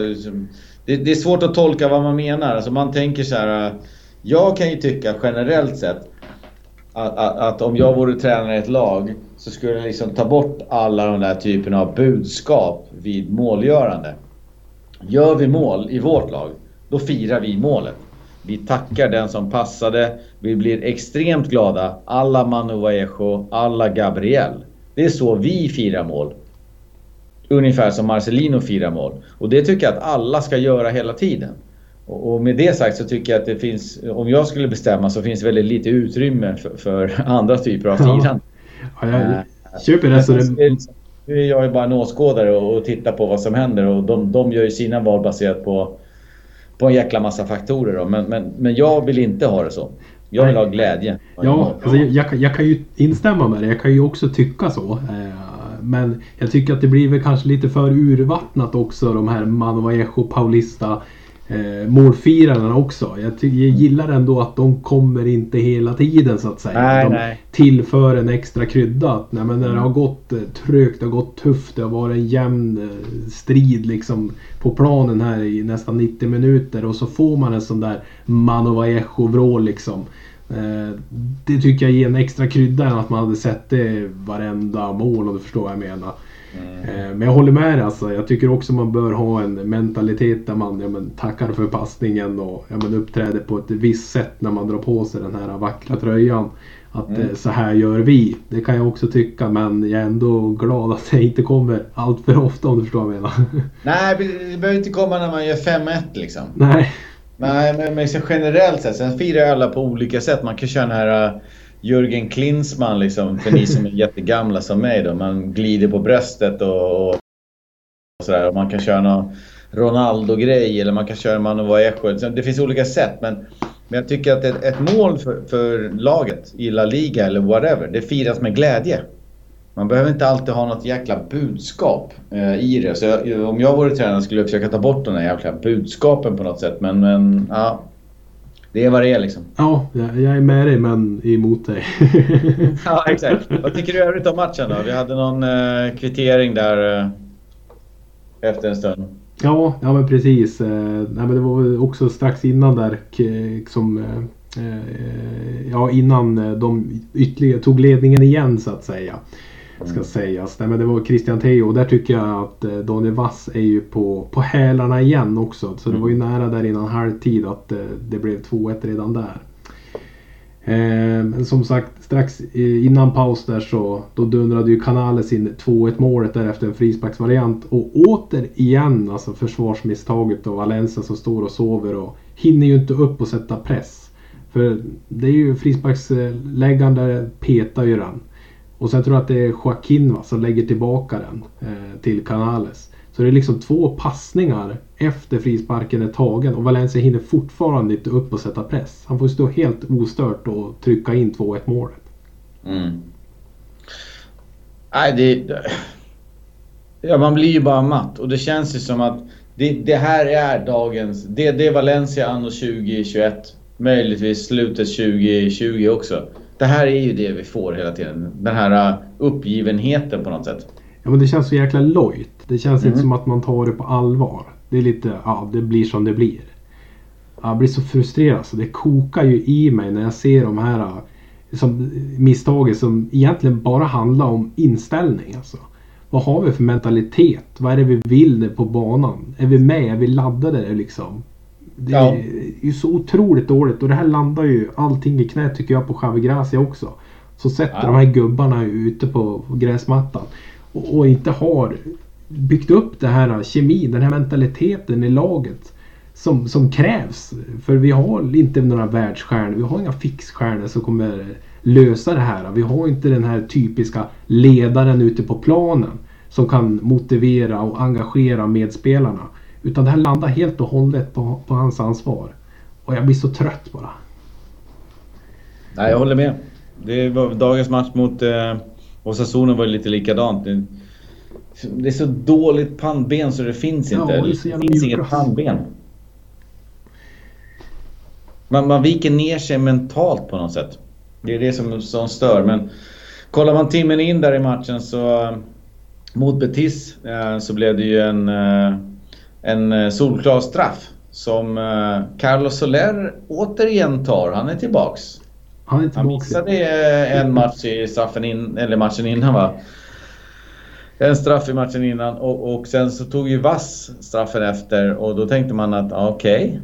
S1: Det, det, är svårt att tolka vad man menar. Alltså man tänker så här. Jag kan ju tycka generellt sett att, att, att, om jag vore tränare i ett lag så skulle jag liksom ta bort alla de där typerna av budskap vid målgörande. Gör vi mål i vårt lag, då firar vi målet. Vi tackar den som passade. Vi blir extremt glada. Alla Manu Vallejo, alla Gabriel. Det är så vi firar mål. Ungefär som Marcelino firar mål. Och det tycker jag att alla ska göra hela tiden. Och med det sagt så tycker jag att det finns, om jag skulle bestämma så finns väldigt lite utrymme för, för andra typer av firande.
S2: Ja, jag eh, köper det. Så det...
S1: Jag är bara en åskådare och, och tittar på vad som händer och de, de gör ju sina val baserat på, på en jäkla massa faktorer. Då. Men, men, men jag vill inte ha det så. Jag vill ha glädje.
S2: Ja, alltså jag, jag, jag, kan ju instämma med det. Jag kan ju också tycka så. Eh, men jag tycker att det blir väl kanske lite för urvattnat också de här Manovaejo, Paulista eh, målfirarna också. Jag, jag gillar ändå att de kommer inte hela tiden så att säga.
S1: Nej,
S2: de
S1: nej.
S2: tillför en extra krydda. Nej, men när det har gått eh, trögt, det har gått tufft, det har varit en jämn eh, strid liksom på planen här i nästan 90 minuter och så får man en sån där Manovaejo-vrål liksom. Eh, det tycker jag ger en extra krydda än att man hade sett det varenda mål om du förstår vad jag menar. Mm. Men jag håller med dig alltså. Jag tycker också man bör ha en mentalitet där man ja, men, tackar för passningen och ja, men, uppträder på ett visst sätt när man drar på sig den här vackra tröjan. Att mm. Eh, så här gör vi. Det kan jag också tycka men jag är ändå glad att det inte kommer allt för ofta om du förstår vad jag menar.
S1: Nej, det behöver inte komma när man gör 5-1 liksom.
S2: Nej.
S1: Nej, men, men generellt sett. Sen firar alla på olika sätt. Man kan köra den här Jürgen Klinsmann liksom, för ni som är jättegamla som mig då. Man glider på bröstet och, och sådär. Man kan köra någon Ronaldo-grej eller man kan köra Manu Vallejo. Det finns olika sätt men, men jag tycker att ett, ett mål för, för, laget i La Liga eller whatever, det firas med glädje. Man behöver inte alltid ha något jäkla budskap eh, i det. Så jag, om jag vore tränare skulle jag försöka ta bort de där jäkla budskapen på något sätt. Men, men ja, det är vad det är liksom.
S2: Ja, jag är med dig men emot dig.
S1: ja, exakt. Vad tycker du övrigt om matchen då? Vi hade någon eh, kvittering där eh, efter en stund.
S2: Ja, ja men precis. Eh, nej, men det var också strax innan där som eh, eh, Ja, innan eh, de ytterligare tog ledningen igen så att säga ska sägas. Nej, men det var Christian Theo och där tycker jag att eh, Daniel Wass är ju på, på hälarna igen också. Så det var ju mm. nära där innan halvtid att eh, det blev 2-1 redan där. Eh, men som sagt, strax innan paus där så då dundrade ju Canales in 2-1 målet därefter en frisparksvariant. Och återigen alltså försvarsmisstaget och Valencia som står och sover och hinner ju inte upp och sätta press. För det är ju frisparksläggaren där petar ju den. Och sen tror jag att det är Joaquin va, som lägger tillbaka den eh, till Canales. Så det är liksom två passningar efter frisparken är tagen och Valencia hinner fortfarande inte upp och sätta press. Han får stå helt ostört och trycka in 2-1 målet.
S1: Mm. Nej, det... Ja, man blir ju bara matt och det känns ju som att det, det här är dagens... Det, det är Valencia anno 2021. Möjligtvis slutet 2020 också det här är ju det vi får hela tiden. Den här uh, uppgivenheten på något sätt.
S2: Ja men det känns så jäkla lojt. Det känns mm. inte som att man tar det på allvar. Det är lite, ja det blir som det blir. Jag blir så frustrerad så det kokar ju i mig när jag ser de här uh, som, misstagen som egentligen bara handlar om inställning. Alltså. vad har vi för mentalitet? Vad är det vi vill på banan? Är vi med? Är vi laddade liksom? Det ja. är ju så otroligt dåligt och det här landar ju allting i knät tycker jag på Xavi Gracia också. Så sätter ja. de här gubbarna ute på gräsmattan och, och, inte har byggt upp det här kemin, den här mentaliteten i laget som, som krävs. För vi har inte några världsstjärnor, vi har inga fixstjärnor som kommer lösa det här. Vi har inte den här typiska ledaren ute på planen som kan motivera och engagera medspelarna. Utan det här landar helt och hållet på, på hans ansvar. Och jag blir så trött bara.
S1: Nej, jag håller med. Det var, dagens match mot eh, Osasuna var lite likadant. Det, det är så dåligt pannben så det finns inte. Ja, det, det finns inget pannben. Man, man viker ner sig mentalt på något sätt. Det är det som, som stör. Men kollar man timmen in där i matchen så mot Betis eh, så blev det ju en, eh, en eh, solklar straff som Carlos Soler återigen tar. Han är tillbaks. Han, är tillbaks. han missade en match i straffen in, eller matchen innan va? En straff i matchen innan och, och sen så tog ju Vass straffen efter och då tänkte man att okej,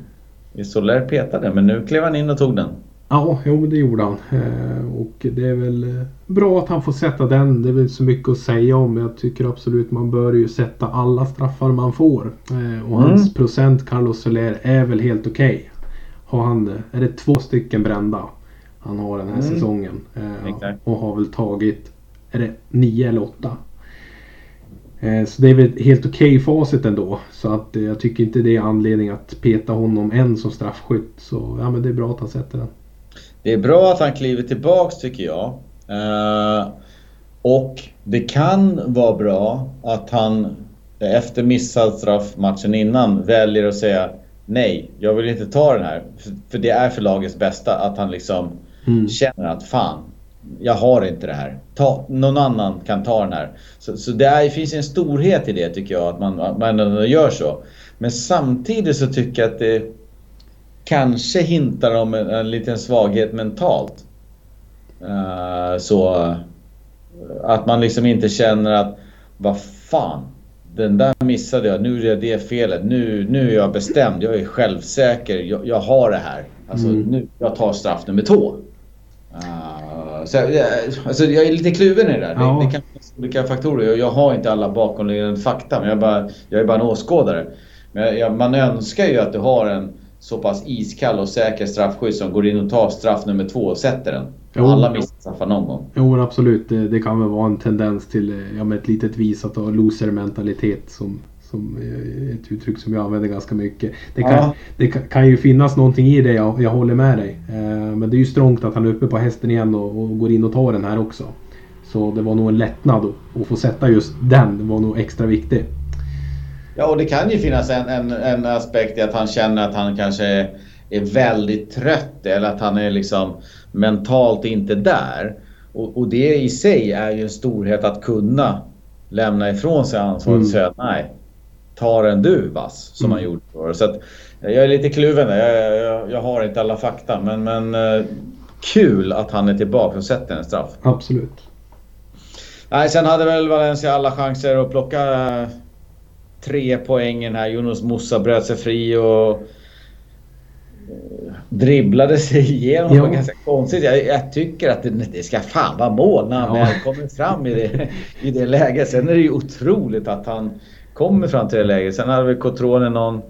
S1: okay, Soler petade men nu klev han in och tog den.
S2: Ja, jo det gjorde han. Eh, och det är väl eh, bra att han får sätta den. Det är väl så mycket att säga om. Jag tycker absolut man bör ju sätta alla straffar man får. Eh, och hans mm. procent Carlos Soler är väl helt okej. Okay. Har han, är det två stycken brända han har den här mm. säsongen. Och har väl tagit, är det nio eller åtta? Så det är väl helt okej okay facit ändå. Så att jag tycker inte det är anledning att peta honom än som straffskytt. Så ja men det är bra att han sätter den.
S1: Det är bra att han kliver tillbaks tycker jag. Uh, och det kan vara bra att han efter missad straff matchen innan väljer att säga nej, jag vill inte ta den här. För det är för lagets bästa att han liksom mm. känner att fan, jag har inte det här. Ta, någon annan kan ta den här. Så, så det, är, finns en storhet i det tycker jag, att man, man gör så. Men samtidigt så tycker jag att det kanske hintar om en, en liten svaghet mentalt. Uh, så att man liksom inte känner att vad fan, den där missade jag, nu är det det felet, nu, nu är jag bestämd, jag är självsäker, jag, jag har det här. Alltså mm. nu, jag tar straff nummer två. Uh, så jag, alltså, jag är lite kluven i det där. Ja. Det, det kan finnas olika faktorer. Jag, jag, har inte alla bakomliggande fakta, men jag bara, jag är bara en åskådare. Men jag, man önskar ju att du har en så pass iskall och säker straffskytt som går in och tar straff nummer två och sätter den. Jo, Alla missar straffar någon gång.
S2: Jo, absolut. Det, det, kan väl vara en tendens till ja, med ett litet visat och loser-mentalitet som, som ett uttryck som jag använder ganska mycket. Det kan, ja. det kan, ju finnas någonting i det, jag, jag håller med dig. Eh, men det är ju strångt att han är uppe på hästen igen och, och, går in och tar den här också. Så det var nog en lättnad att få sätta just den. Det var nog extra viktigt.
S1: Ja, och det kan ju finnas en, en, en aspekt i att han känner att han kanske är väldigt trött eller att han är liksom mentalt inte där. Och, och det i sig är ju en storhet att kunna lämna ifrån sig ansvaret och mm. säga nej, ta den du vass som mm. han gjorde för. Så att, jag är lite kluven där. Jag, jag, jag, har inte alla fakta men, men uh, kul att han är tillbaka och sätter en straff.
S2: Absolut.
S1: Nej, sen hade väl Valencia alla chanser att plocka uh, tre poängen här. Jonas Musa bröt sig fri och eh, dribblade sig igenom. Det var ganska konstigt. Jag, jag, tycker att det, det, ska fan vara mål när han ja. kommer fram i det, i det läget. Sen är det ju otroligt att han kommer fram till det läget. Sen hade väl Cotrone någon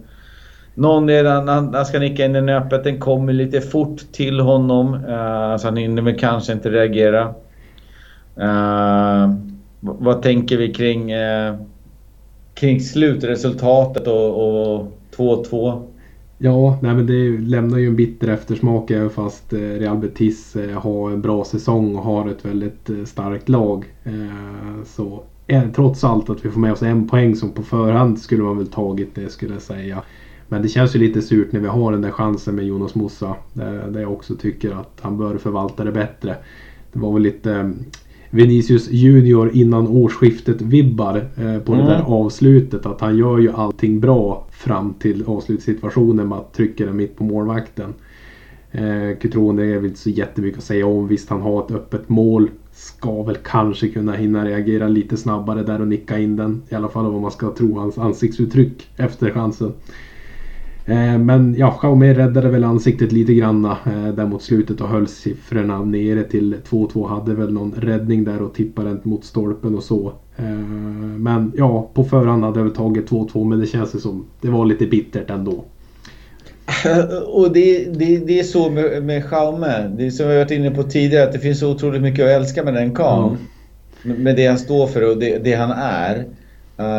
S1: någon redan, han, han ska nicka in den öppet. Den kommer lite fort till honom. Uh, så han hinner väl kanske inte reagera. Uh, vad tänker vi kring uh, kring slutresultatet och 2-2?
S2: Ja, nej men det lämnar ju en bitter eftersmak även fast eh, Real Betis eh, har en bra säsong och har ett väldigt eh, starkt lag. Så trots allt att vi får med oss en poäng som på förhand skulle man väl tagit det skulle jag säga. Men det känns ju lite surt när vi har den där chansen med Jonas Mossa. Där jag också tycker att han bör förvalta det bättre. Det var väl lite Vinicius Junior innan årsskiftet vibbar eh, på mm. det där avslutet. Att han gör ju allting bra fram till avslutssituationen med att trycka den mitt på målvakten. Eh, Cutrone är väl inte så jättemycket att säga om. Visst han har ett öppet mål. ska väl kanske kunna hinna reagera lite snabbare där och nicka in den. I alla fall om man ska tro hans ansiktsuttryck efter chansen. Eh, men ja, Xiaomi räddade väl ansiktet lite granna eh, där mot slutet och höll siffrorna nere till 2-2. Hade väl någon räddning där och tippade mot stolpen och så. Eh, men ja, på förhand hade jag väl tagit 2-2 men det känns som det var lite bittert ändå.
S1: Och det, det, det är så med, med Xiaomi. Det är som vi varit inne på tidigare att det finns så otroligt mycket att älska med den karln. Ja. Med det han står för och det, det han är.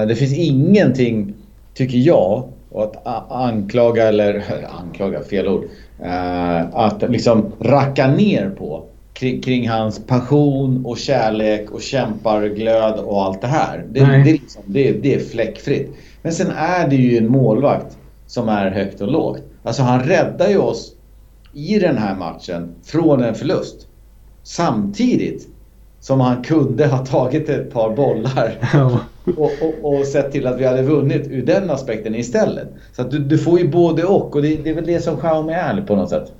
S1: det finns ingenting, tycker jag, och att anklaga, eller anklaga, fel ord. Uh, att liksom racka ner på kring, kring, hans passion och kärlek och kämparglöd och allt det här. Det, det, är liksom, det, det är fläckfritt. Men sen är det ju en målvakt som är högt och lågt. Alltså han räddar ju oss i den här matchen från en förlust. Samtidigt som han kunde ha tagit ett par bollar och, och, och sett till att vi hade vunnit ur den aspekten istället. Så att du, du får ju både och och det, det är väl det som Xiaomi är på något sätt.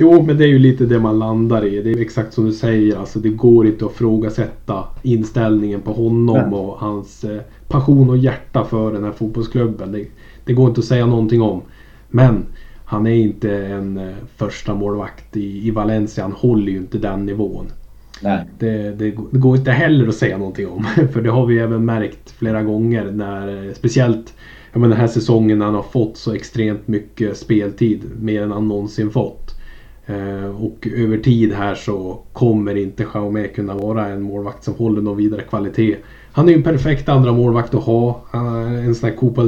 S2: Jo, men det är ju lite det man landar i. Det är exakt som du säger. Alltså, det går inte att frågasätta inställningen på honom Nej. och hans eh, passion och hjärta för den här fotbollsklubben. Det, det, går inte att säga någonting om. Men han är inte en eh, första målvakt i, i Valencia. Han håller ju inte den nivån. Det, det, det, går inte heller att säga någonting om. För det har vi även märkt flera gånger när speciellt jag menar, den här säsongen när han har fått så extremt mycket speltid. Mer än han någonsin fått. Eh, och över tid här så kommer inte Jaume kunna vara en målvakt som håller någon vidare kvalitet. Han är ju en perfekt andra målvakt att ha. En sån här Copa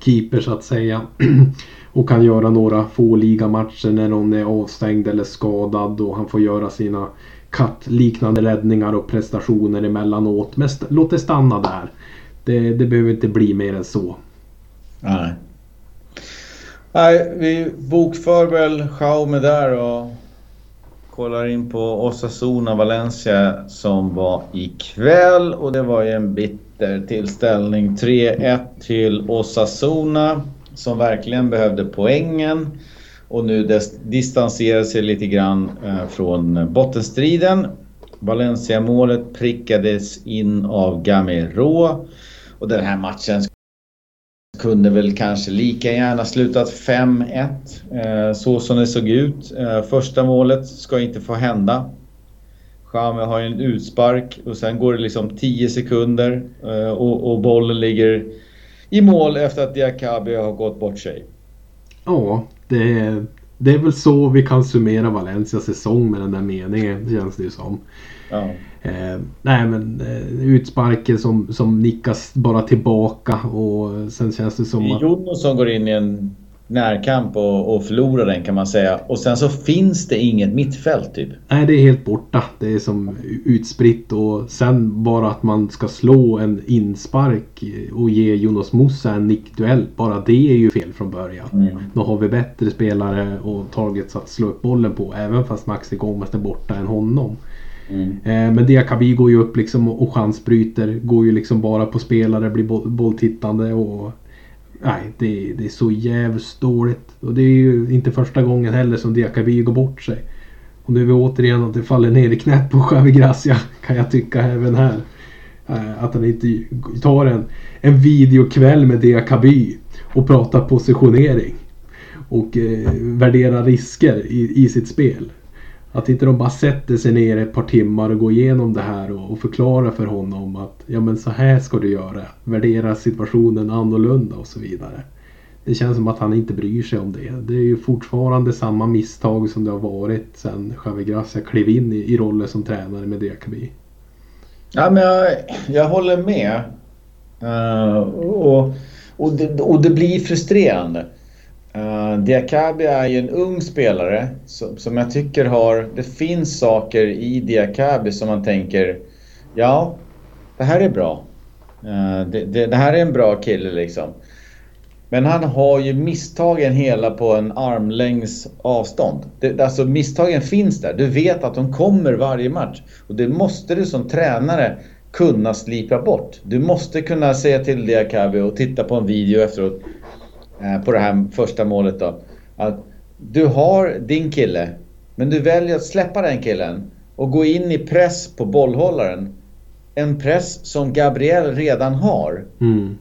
S2: keeper så att säga. och kan göra några få ligamatcher när någon är avstängd eller skadad och han får göra sina kattliknande räddningar och prestationer emellanåt. Men låt det stanna där. Det, det behöver inte bli mer än så.
S1: Nej. Nej, vi bokför väl Jaume där och kollar in på Osasuna Valencia som var ikväll och det var ju en bitter tillställning. 3-1 till Osasuna som verkligen behövde poängen och nu distanserar sig lite grann eh, från bottenstriden. Valencia-målet prickades in av Gamero och den här matchen kunde väl kanske lika gärna slutat 5-1 eh, så som det såg ut. Eh, första målet ska inte få hända. Xhame har ju en utspark och sen går det liksom 10 sekunder och, och bollen ligger i mål efter att Diakabi har gått bort sig.
S2: Ja, det är, det är väl så vi kan summera Valencias säsong med den där meningen, känns det ju som. Ja. Eh, nej men eh, utsparken som, som nickas bara tillbaka och sen känns det som
S1: att... Jonas som går in i en närkamp och, och förlorar den kan man säga. Och sen så finns det inget mittfält typ.
S2: Nej, det är helt borta. Det är som utspritt och sen bara att man ska slå en inspark och ge Jonas Musa en nickduell. Bara det är ju fel från början. Mm. Då har vi bättre spelare och targets att slå upp bollen på. Även fast Maxi Gomez är borta än honom. Mm. Eh, men Diakabi går ju upp liksom och chansbryter. Går ju liksom bara på spelare, blir bolltittande och Nej, det, det är så jävligt dåligt. Och det är ju inte första gången heller som Diakaby går bort sig. Och nu är vi återigen att det faller ner i knät på Javi Gracia kan jag tycka även här. Eh, att han inte tar en, en videokväll med Diakaby och pratar positionering. Och eh, värderar risker i, i sitt spel. Att inte de bara sätter sig ner ett par timmar och går igenom det här och, och förklarar för honom att ja men så här ska du göra. Värdera situationen annorlunda och så vidare. Det känns som att han inte bryr sig om det. Det är ju fortfarande samma misstag som det har varit sen Javi Gracia klev in i, i rollen som tränare med Diakaby.
S1: Ja men jag, jag håller med. Uh, och, och, det, och det blir frustrerande. Uh, Diakabi är ju en ung spelare som, som jag tycker har... Det finns saker i Diakabi som man tänker Ja, det här är bra. Uh, det, det, det, här är en bra kille liksom. Men han har ju misstagen hela på en armlängds avstånd. Det, alltså misstagen finns där. Du vet att de kommer varje match. Och det måste du som tränare kunna slipa bort. Du måste kunna säga till Diakabi och titta på en video efteråt. Eh, på det här första målet då. Att du har din kille, men du väljer att släppa den killen och gå in i press på bollhållaren. En press som Gabriel redan har. Mm.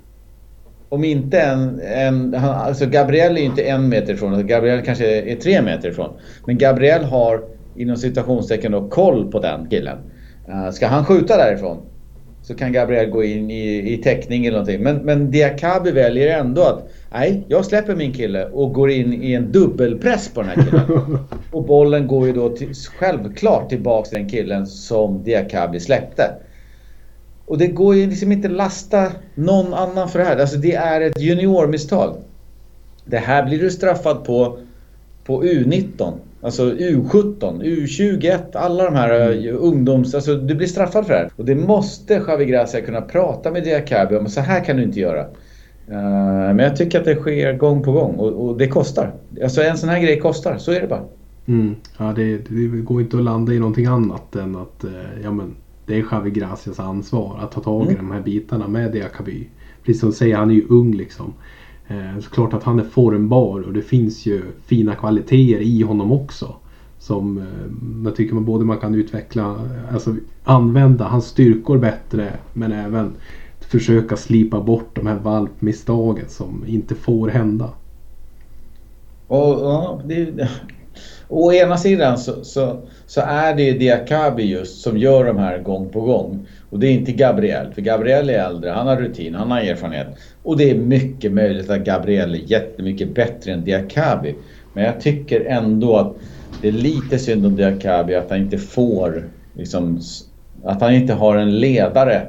S1: Om inte en... en alltså Gabriel är ju inte en meter ifrån, Gabriel kanske är tre meter ifrån. Men Gabriel har inom citationstecken då koll på den killen. Uh, ska han skjuta därifrån så kan Gabriel gå in i, i täckning eller någonting. Men, men Diakabi väljer ändå att nej, jag släpper min kille och går in i en dubbelpress på den här killen. och bollen går ju då till, självklart tillbaks till den killen som Diakabi släppte. Och det går ju liksom inte lasta någon annan för det här. Alltså det är ett juniormisstag. Det här blir du straffad på på U19. Alltså U17, U21, alla de här mm. Eh, ungdoms... Alltså du blir straffad för det här. Och det måste Javi Gracia kunna prata med Diakabi om. Så här kan du inte göra. Uh, men jag tycker att det sker gång på gång och, och, det kostar. Alltså en sån här grej kostar, så är det bara.
S2: Mm. Ja, det, det, går inte att landa i någonting annat än att uh, ja, men, det är Javi Gracias ansvar att ta tag i mm. de här bitarna med Diakaby. Precis som du säger, han är ju ung liksom. Eh, såklart att han är formbar och det finns ju fina kvaliteter i honom också. Som eh, jag tycker man både man kan utveckla, alltså använda hans styrkor bättre men även försöka slipa bort de här valpmisstagen som inte får hända.
S1: Och, ja, det, Å ena sidan så, så, så är det Diakabi just som gör de här gång på gång. Och det är inte Gabriel, för Gabriel är äldre, han har rutin, han har erfarenhet. Och det är mycket möjligt att Gabriel är jättemycket bättre än Diakabi. Men jag tycker ändå att det är lite synd om Diakabi att han inte får liksom, att han inte har en ledare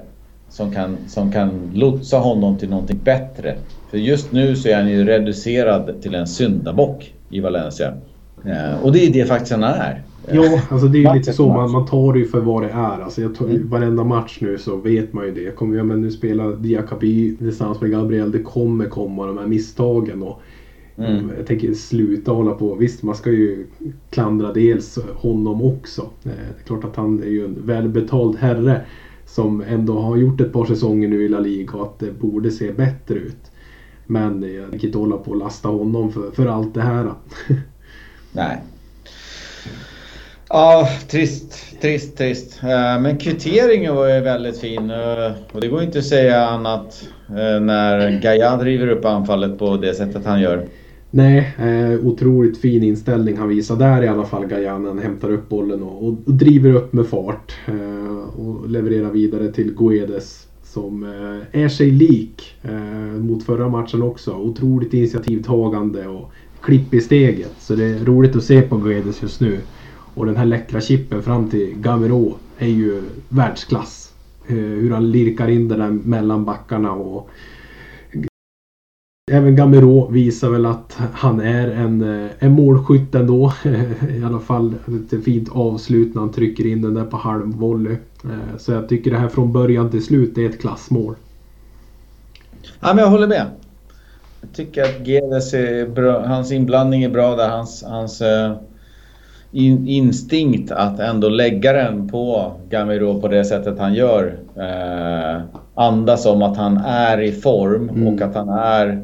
S1: som kan, som kan lotsa honom till någonting bättre. För just nu så är han ju reducerad till en syndabock i Valencia. Och det är det faktiskt han är.
S2: Ja, alltså det är ju lite så. Man, man tar det ju för vad det är. Alltså jag tar, mm. Varenda match nu så vet man ju det. Jag kommer, ja, men nu spelar Diakaby tillsammans med Gabriel. Det kommer komma de här misstagen. Och, mm. Jag tänker sluta hålla på. Visst, man ska ju klandra dels honom också. Eh, det är klart att han är ju en välbetald herre som ändå har gjort ett par säsonger nu i La Liga och att det borde se bättre ut. Men jag tänker inte hålla på och lasta honom för, för allt det här.
S1: Nej. Ja, trist, trist, trist. Eh, men kvitteringen var ju väldigt fin eh, och det går inte att säga annat eh, när Gaia driver upp anfallet på det sättet han gör.
S2: Nej, eh, otroligt fin inställning han visar där i alla fall Gajan. han hämtar upp bollen och, och, och driver upp med fart eh, och levererar vidare till Guedes som eh, är sig lik mot förra matchen också. Otroligt initiativtagande och klipp i steget. Så det är roligt att se på Guedes just nu. Och den här läckra chippen fram till Gamero är ju världsklass. Eh, hur han lirkar in den där mellan backarna och Även Gamero visar väl att han är en, eh, en målskytt ändå. I alla fall ett fint avslut när han trycker in den där på halvvolley. Eh, så jag tycker det här från början till slut är ett klassmål.
S1: Ja, men jag håller med. Jag tycker att Gedes hans inblandning är bra där. Hans, hans uh, in, instinkt att ändå lägga den på Gamiro på det sättet han gör uh, andas om att han är i form mm. och att han är...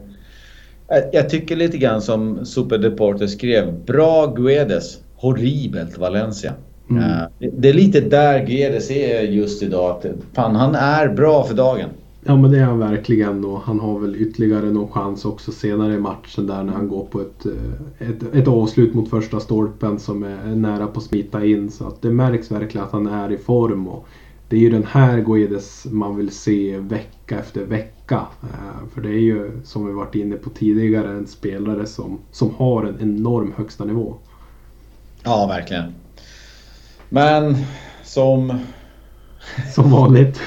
S1: Jag tycker lite grann som Super Deporter skrev. Bra Guedes, horribelt Valencia. Mm. Uh, det är lite där Guedes är just idag. Att, fan, han är bra för dagen.
S2: Ja men det är han verkligen och han har väl ytterligare någon chans också senare i matchen där när han går på ett, eh, ett, ett avslut mot första stolpen som är nära på att smita in. Så att det märks verkligen att han är i form. Och det är ju den här Guedes man vill se vecka efter vecka. Eh, för det är ju som vi varit inne på tidigare en spelare som, som har en enorm högsta nivå.
S1: Ja verkligen. Men som
S2: som vanligt.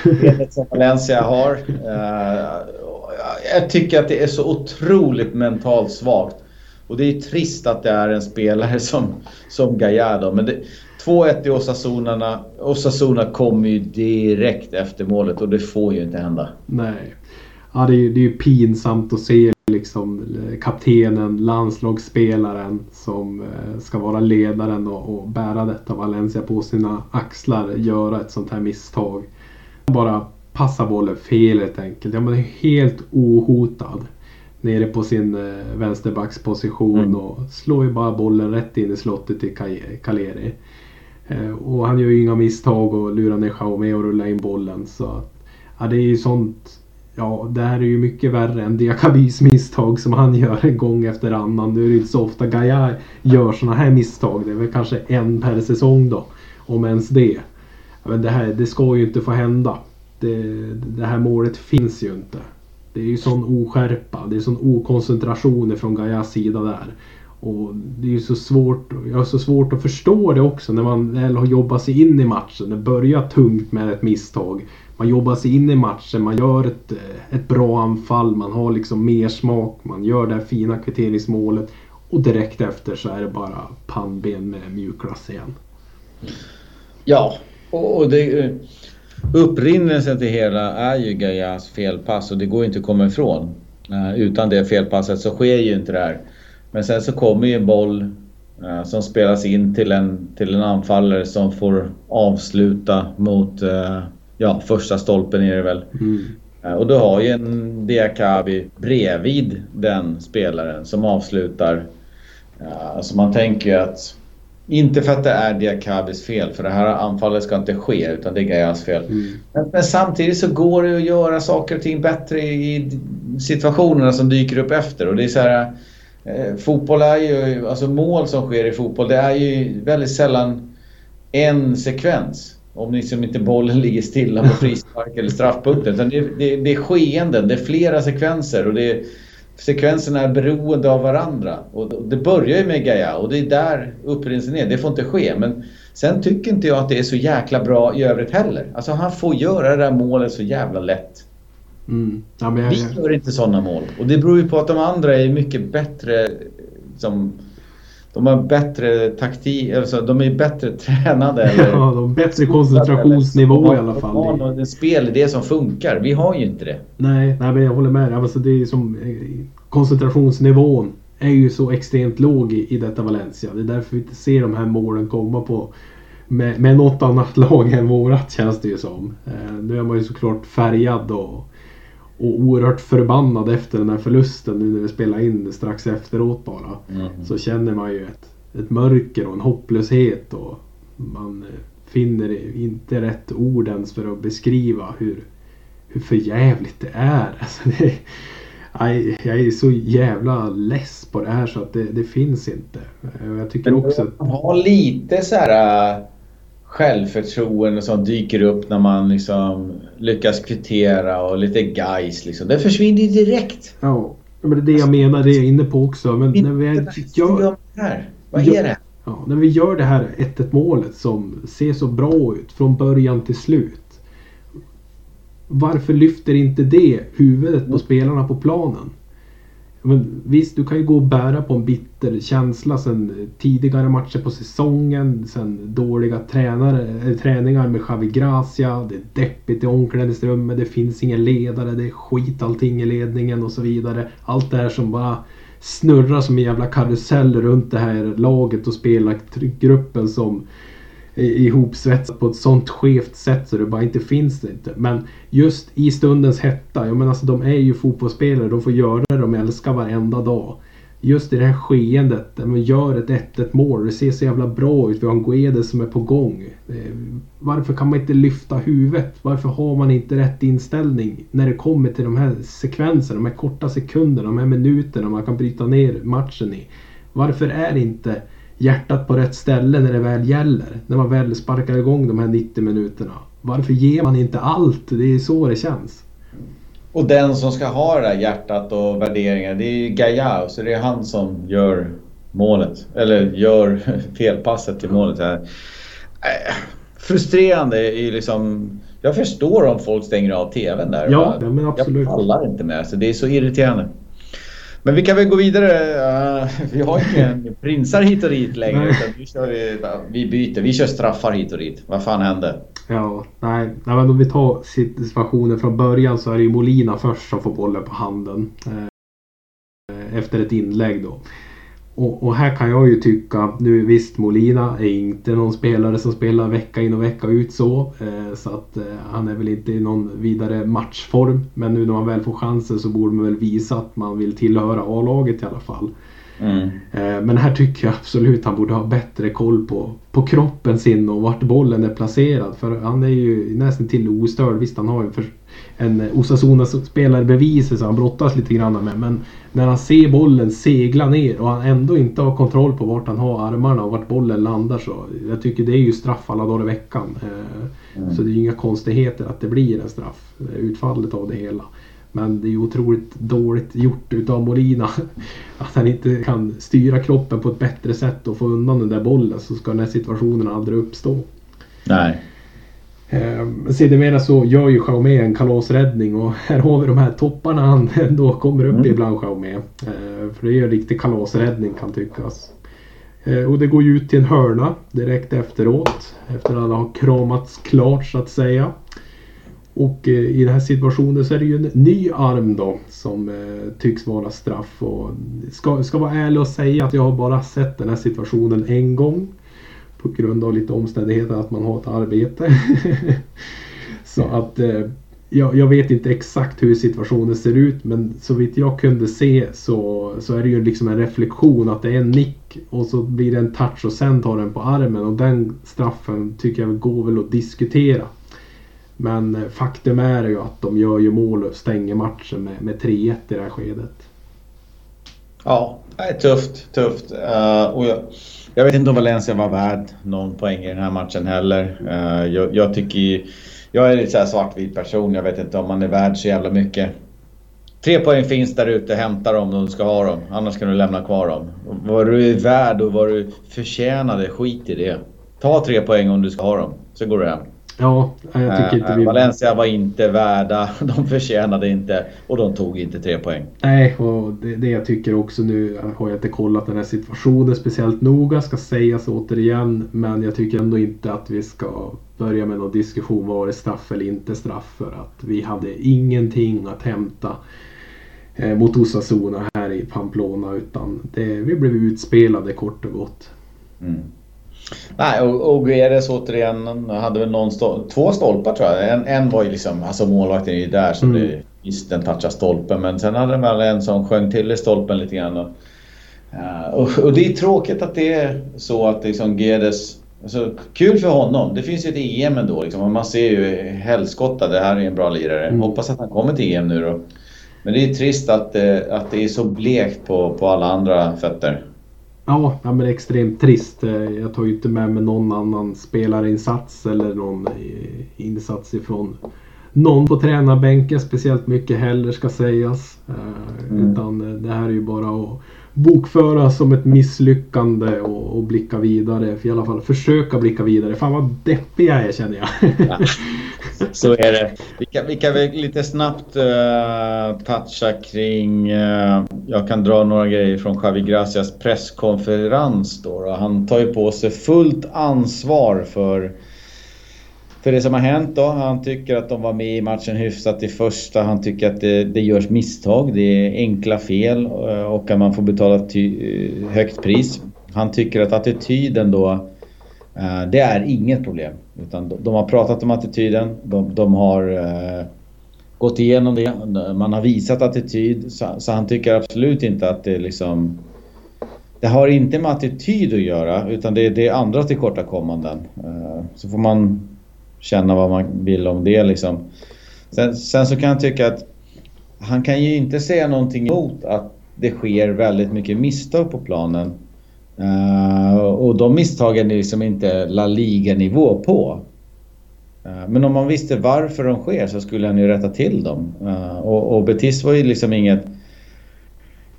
S1: som Valencia har. Eh, jag tycker att det är så otroligt mentalt svagt. Och det är trist att det är en spelare som, som Gallardo. Men 2-1 i Osasuna, Osasuna kommer ju direkt efter målet och det får ju inte hända.
S2: Nej. Ja, det är ju det är pinsamt att se liksom kaptenen, landslagsspelaren som eh, ska vara ledaren och, och bära detta Valencia på sina axlar göra ett sånt här misstag. Bara passa bollen fel helt enkelt. Ja, man är helt ohotad nere på sin eh, vänsterbacksposition mm. och slår ju bara bollen rätt in i slottet till Caleri. Eh, och han gör ju inga misstag och lurar ner Jaume och rullar in bollen. Så ja, det är ju sånt. Ja, det här är ju mycket värre än Diakabis misstag som han gör en gång efter annan. Nu är det inte så ofta Gaia gör sådana här misstag. Det är väl kanske en per säsong då. Om ens det. Men det här det ska ju inte få hända. Det, det här målet finns ju inte. Det är ju sån oskärpa, det är sån okoncentration från Gaias sida där. Och det är ju så svårt, jag har så svårt att förstå det också när man väl har jobbat sig in i matchen. Det börjar tungt med ett misstag. Man jobbar sig in i matchen, man gör ett, eh, ett bra anfall, man har liksom mer smak, man gör det här fina kvitteringsmålet. Och direkt efter så är det bara pannben med mjukglass igen.
S1: Ja, och det, eh, upprinnelsen till hela är ju Gaias felpass och det går inte att komma ifrån. Eh, utan det felpasset så sker ju inte det här. Men sen så kommer ju en boll som spelas in till en, till en anfallare som får avsluta mot ja, första stolpen är det väl. Mm. och då har ju en Diakabi bredvid den spelaren som avslutar. så man tänker ju att inte för att det är Diakabis fel, för det här anfallet ska inte ske, utan det är Gaias fel. Mm. Men, men, samtidigt så går det att göra saker och ting bättre i situationerna som dyker upp efter. Och det är så här, eh, fotboll är ju, alltså mål som sker i fotboll, det är ju väldigt sällan en sekvens. Om liksom inte bollen ligger stilla på frispark eller straffpunkten. Utan det, det, det är skeenden, det är flera sekvenser. och det är sekvenserna är beroende av varandra. Och det börjar ju med Gaia och det är där upprinnelsen är. Det får inte ske. Men sen tycker inte jag att det är så jäkla bra i övrigt heller. Alltså han får göra det där målet så jävla lätt. Mm. Ja, jag... Vi gör inte sådana mål. Och det beror ju på att de andra är mycket bättre som de har bättre taktik, alltså de är bättre tränade.
S2: Eller, ja, de har bättre koncentrationsnivå eller, i alla fall.
S1: De har en spelidé som funkar. Vi har ju inte det.
S2: Nej, nej men jag håller med. Alltså, det är som, eh, koncentrationsnivån är ju så extremt låg i, i detta Valencia. Det är därför vi inte ser de här målen komma på med, med något annat lag än vårat känns det ju som. Eh, nu är man ju såklart färgad och och oerhört förbannad efter den här förlusten nu när vi spelar in strax efteråt bara. Mm. Så känner man ju ett, ett mörker och en hopplöshet och man eh, finner inte rätt ord ens för att beskriva hur, hur förjävligt det är. Alltså det, jag är så jävla less på det här så att det, det finns inte. Jag tycker också att...
S1: Man har lite så här självförtroende som dyker upp när man liksom lyckas kvittera och lite guys liksom. Det försvinner ju direkt.
S2: Ja, men det är det jag menar. Det är jag inne på också. Men när vi
S1: gör... Här. Vad är det?
S2: Ja, när vi gör det här 1-1 målet som ser så bra ut från början till slut. Varför lyfter inte det huvudet på spelarna på planen? Men visst, du kan ju gå och bära på en bitter känsla sen tidigare matcher på säsongen, sen dåliga tränare, eh, träningar med Javi Gracia, det är deppigt i omklädningsrummet, det finns ingen ledare, det är skit allting i ledningen och så vidare. Allt det här som bara snurrar som en jävla karusell runt det här laget och spelargruppen som ihopsvetsat på ett sånt skevt sätt så det bara inte finns det inte. Men just i stundens hetta, jag menar alltså de är ju fotbollsspelare, de får göra det de älskar varenda dag. Just i det här skeendet, där man gör ett 1-1 mål, det ser så jävla bra ut, vi har en Guedes som är på gång. Eh, varför kan man inte lyfta huvudet? Varför har man inte rätt inställning när det kommer till de här sekvenserna, de här korta sekunderna, de här minuterna man kan bryta ner matchen i? Varför är inte hjärtat på rätt ställe när det väl gäller. När man väl sparkar igång de här 90 minuterna. Varför ger man inte allt? Det är så det känns.
S1: Och den som ska ha det där hjärtat och värderingar, det är ju Gaia. Så det är han som gör målet. Eller gör felpasset till målet. Här. Äh, frustrerande är ju liksom... Jag förstår om folk stänger av TVn där.
S2: Ja, ja men absolut.
S1: Jag pallar inte med. Så det är så irriterande. Men vi kan väl gå vidare. Uh, vi har inte prinsar hit och dit längre. Utan vi, kör, vi byter. Vi kör straffar hit och dit. Vad fan hände?
S2: Ja, nej. nej men om vi tar situationen från början så är det ju Molina först som får bollen på handen. Eh, efter ett inlägg då. Och, och, här kan jag ju tycka, nu visst Molina är inte någon spelare som spelar vecka in och vecka ut så. Eh, så att eh, han är väl inte i någon vidare matchform. Men nu när man väl får chansen så borde man väl visa att man vill tillhöra A-laget i alla fall. Mm. Eh, men här tycker jag absolut han borde ha bättre koll på, på kroppen sin och vart bollen är placerad. För han är ju nästan till ostörd. Visst han har ju för, en Osasuna-spelare bevisat så han brottas lite grann med. Men när han ser bollen segla ner och han ändå inte har kontroll på vart han har armarna och vart bollen landar så. Jag tycker det är ju straff alla dagar i veckan. Eh, mm. Så det är ju inga konstigheter att det blir en straff. Utfallet av det hela. Men det är ju otroligt dåligt gjort utav Molina. Att han inte kan styra kroppen på ett bättre sätt och få undan den där bollen så ska den här situationen aldrig uppstå.
S1: Nej.
S2: Eh, sedermera så gör ju Jaume en kalasräddning och här har vi de här topparna han ändå kommer upp mm. ibland Jaume. Eh, för det är en riktig kalasräddning kan tyckas. Eh, och det går ju ut till en hörna direkt efteråt. Efter att alla har kramats klart så att säga. Och eh, i den här situationen så är det ju en ny arm då som eh, tycks vara straff. Och ska, ska vara ärlig och säga att jag har bara sett den här situationen en gång. På grund av lite omständigheter att man har ett arbete. så att eh, jag, jag, vet inte exakt hur situationen ser ut men så vitt jag kunde se så, så är det ju liksom en reflektion att det är en nick och så blir det en touch och sen tar den på armen och den straffen tycker jag går väl att diskutera. Men eh, faktum är ju att de gör ju mål och stänger matchen med, med 3-1 i det här skedet.
S1: Ja, det är tufft, tufft. Uh, och jag, jag, vet inte om Valencia var värd någon poäng i den här matchen heller. Eh, jag, jag, tycker Jag är lite så svartvit person. Jag vet inte om man är värd så jävla mycket. Tre poäng finns där ute, hämta dem om du ska ha dem. Annars kan du lämna kvar dem. Vad du är värd och vad du förtjänade, skit i det. Ta tre poäng om du ska ha dem, så går du hem.
S2: Ja, jag tycker inte vi...
S1: Valencia var inte värda, de förtjänade inte och de tog inte tre poäng.
S2: Nej, och det, det jag tycker också nu har jag inte kollat den här situationen speciellt noga, ska sägas återigen. Men jag tycker ändå inte att vi ska börja med någon diskussion var det straff eller inte straff för att vi hade ingenting att hämta eh, mot Osasuna här i Pamplona utan det, vi blev utspelade kort och gott. Mm.
S1: Nej, och, och Guedes återigen hade väl någon stol två stolpar tror jag. En, en var ju liksom, alltså målvakten är ju där så mm. det, visst den touchar stolpen. Men sen hade den väl en som sjöng till i stolpen lite grann. Och, uh, och, och, det är tråkigt att det är så att liksom Guedes Alltså, kul för honom. Det finns ju ett EM ändå. Liksom. Man ser ju helskotta, det här är en bra lirare. Mm. Hoppas att han kommer till EM nu då. Men det är trist att, att det är så blekt på, på alla andra fötter.
S2: Ja, men extremt trist. Eh, jag tar ju inte med mig någon annan spelarinsats eller någon eh, insats ifrån någon på tränarbänken speciellt mycket heller ska sägas. Eh, mm. Utan det här är ju bara att bokföra som ett misslyckande och, och blicka vidare. För i alla fall försöka blicka vidare. Fan vad deppig jag är känner jag. Ja,
S1: så är det. Vi kan, vi kan väl lite snabbt uh, toucha kring... Uh, jag kan dra några grejer från Javi Gracias presskonferens. Då, då. Han tar ju på sig fullt ansvar för för det som har hänt då. Han tycker att de var med i matchen hyfsat i första. Han tycker att det, det görs misstag. Det är enkla fel eh, och att man får betala ett eh, högt pris. Han tycker att attityden då, eh, det är inget problem. Utan de har pratat om attityden. De, de har gått igenom det. Man har visat attityd. Så, så, han tycker absolut inte att det liksom... Det har inte med attityd att göra utan det, det är andra tillkortakommanden. Så får man känna vad man vill om det liksom. Sen, sen så kan jag tycka att han kan ju inte säga någonting emot att det sker väldigt mycket misstag på planen. Uh, och de misstagen är liksom inte La Liga-nivå på. Uh, men om man visste varför de sker så skulle han ju rätta till dem. Uh, och, och Betis var ju liksom inget,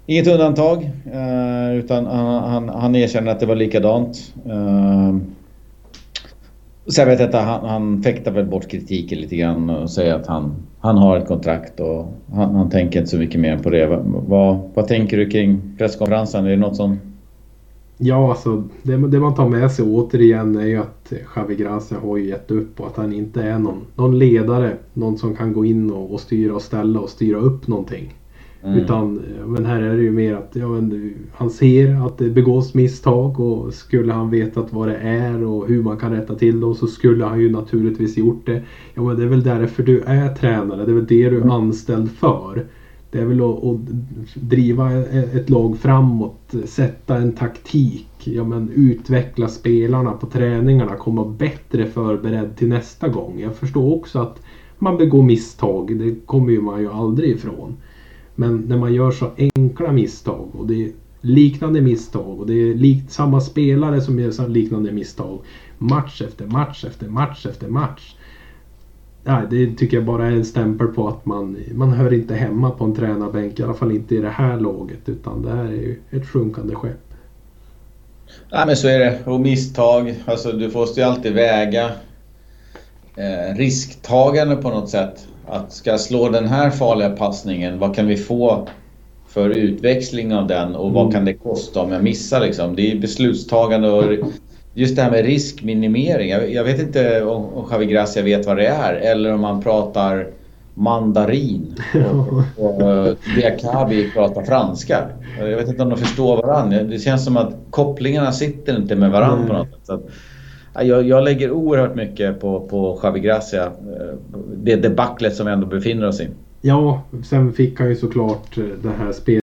S1: inget undantag. utan han, han, han erkänner att det var likadant. Sen vet jag inte, han, han fäktar väl bort kritiken lite grann och säger att han, han har ett kontrakt och han, han tänker inte så mycket mer på det. Vad, vad tänker du kring presskonferensen? Är det något som...
S2: Ja, alltså det, det man tar med sig återigen är ju att Xavi Gracia har ju gett upp och att han inte är någon, någon ledare. Någon som kan gå in och, och styra och ställa och styra upp någonting. Mm. Utan, men här är det ju mer att ja, men, han ser att det begås misstag och skulle han vetat vad det är och hur man kan rätta till dem så skulle han ju naturligtvis gjort det. Ja men det är väl därför du är tränare, det är väl det du är anställd för. Det är väl att, att driva e-, e-, ett lag framåt, sätta en taktik, ja, men utveckla spelarna på träningarna, komma bättre förberedd till nästa gång. Jag förstår också att man begår misstag, det kommer ju man ju aldrig ifrån. Men när man gör så enkla misstag och det är liknande misstag och det är likt samma spelare som gör liknande misstag match efter match efter match efter match. Nej, det tycker jag bara är en stämpel på att man, man hör inte hemma på en tränarbänk. I alla fall inte i det här laget. Utan det här är ju ett sjunkande skepp.
S1: Nej men så är det. Och misstag. Alltså du måste ju alltid väga eh, risktagande på något sätt. Att ska jag slå den här farliga passningen, vad kan vi få för utväxling av den och vad mm. kan det kosta om jag missar liksom? Det är beslutstagande och just det här med riskminimering. Jag, jag vet inte om, Javi Gracia vet vad det är eller om man pratar mandarin och, och Diakabi pratar franska. Jag vet inte om de förstår varandra. Det känns som att kopplingarna sitter inte med varandra på något sätt. Jag, jag lägger oerhört mycket på, på Javi Gracia. Eh, det debaclet som vi ändå befinner oss i.
S2: Ja, sen fick han ju såklart eh, det här spelet,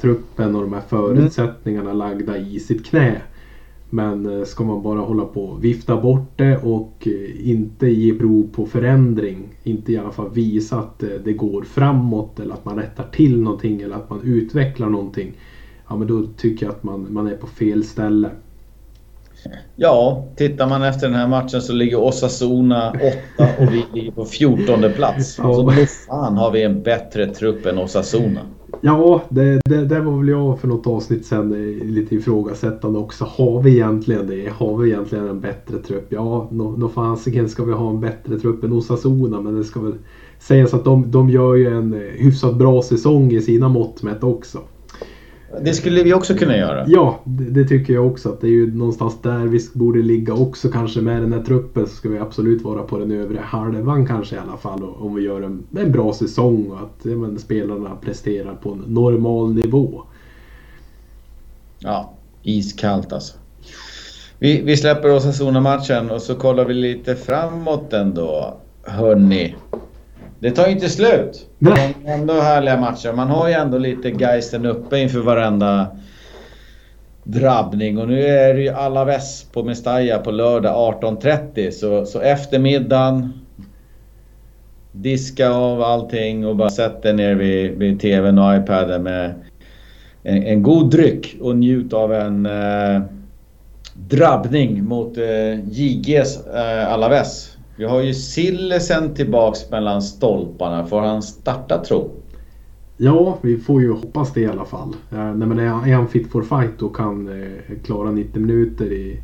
S2: truppen och de här förutsättningarna mm. lagda i sitt knä. Men eh, ska man bara hålla på och vifta bort det och inte ge prov på förändring, inte i alla fall visa att det går framåt eller att man rättar till någonting eller att man utvecklar någonting. Ja men då tycker jag att man, man är på fel ställe.
S1: Ja, tittar man efter den här matchen så ligger Osasuna 8 och vi ligger på 14 plats. Ja. Så då fan har vi en bättre trupp än Osasuna.
S2: Ja, det, det, det, var väl jag för något avsnitt sen lite ifrågasättande också. Har vi egentligen det? Har vi egentligen en bättre trupp? Ja, nå no, fasiken ska vi ha en bättre trupp än Osasuna, men det ska väl sägas att de, de gör ju en eh, hyfsat bra säsong i sina mått mätt också.
S1: Det skulle vi också kunna göra.
S2: Ja, det, det, tycker jag också. Att det är ju någonstans där vi borde ligga också kanske med den här truppen. Så ska vi absolut vara på den övre halvan kanske i alla fall. Om vi gör en, en bra säsong och att men, spelarna presterar på en normal nivå.
S1: Ja, iskallt alltså. Vi, vi släpper Osasuna-matchen och så kollar vi lite framåt ändå. Hörni. Det tar ju inte slut. Det är ändå härliga matcher. Man har ju ändå lite geisten uppe inför varenda drabbning. Och nu är det ju Alaves på Mestalla på lördag 18.30. Så, så eftermiddagen. Diska av allting och bara sätta ner vid, vid TVn och iPaden med en, en, god dryck och njut av en eh, drabbning mot eh, JGs eh, Alaves. Vi har ju Sillesen tillbaks mellan stolparna. Får han starta tro?
S2: Ja, vi får ju hoppas det i alla fall. Eh, nej, men är han fit for fight och kan eh, klara 90 minuter i,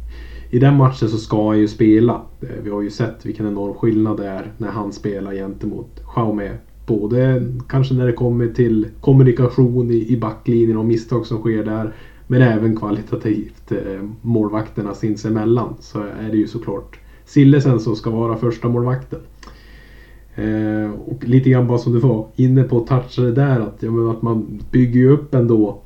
S2: i den matchen så ska han ju spela. Eh, vi har ju sett vilken enorm skillnad det är när han spelar gentemot Xiaomi. Både kanske när det kommer till kommunikation i, i backlinjen och misstag som sker där. Men även kvalitativt eh, målvakterna sinsemellan så är det ju såklart Sillesen som ska vara första målvakten. Eh, och lite grann bara som du var inne på touchade där att, ja, att man bygger ju upp ändå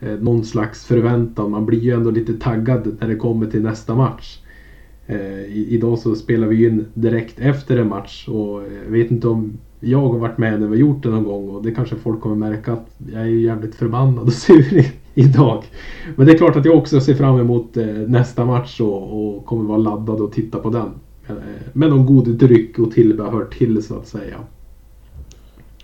S2: eh, någon slags förväntan. Man blir ju ändå lite taggad när det kommer till nästa match. Eh, i, idag så spelar vi ju in direkt efter en match och jag vet inte om jag har varit med när vi har gjort det någon gång och det kanske folk kommer märka att jag är jävligt förbannad och sur idag. Men det är klart att jag också ser fram emot eh, nästa match och, och kommer vara laddad och titta på den. Eh, med någon god dryck och tillbehör till så att säga.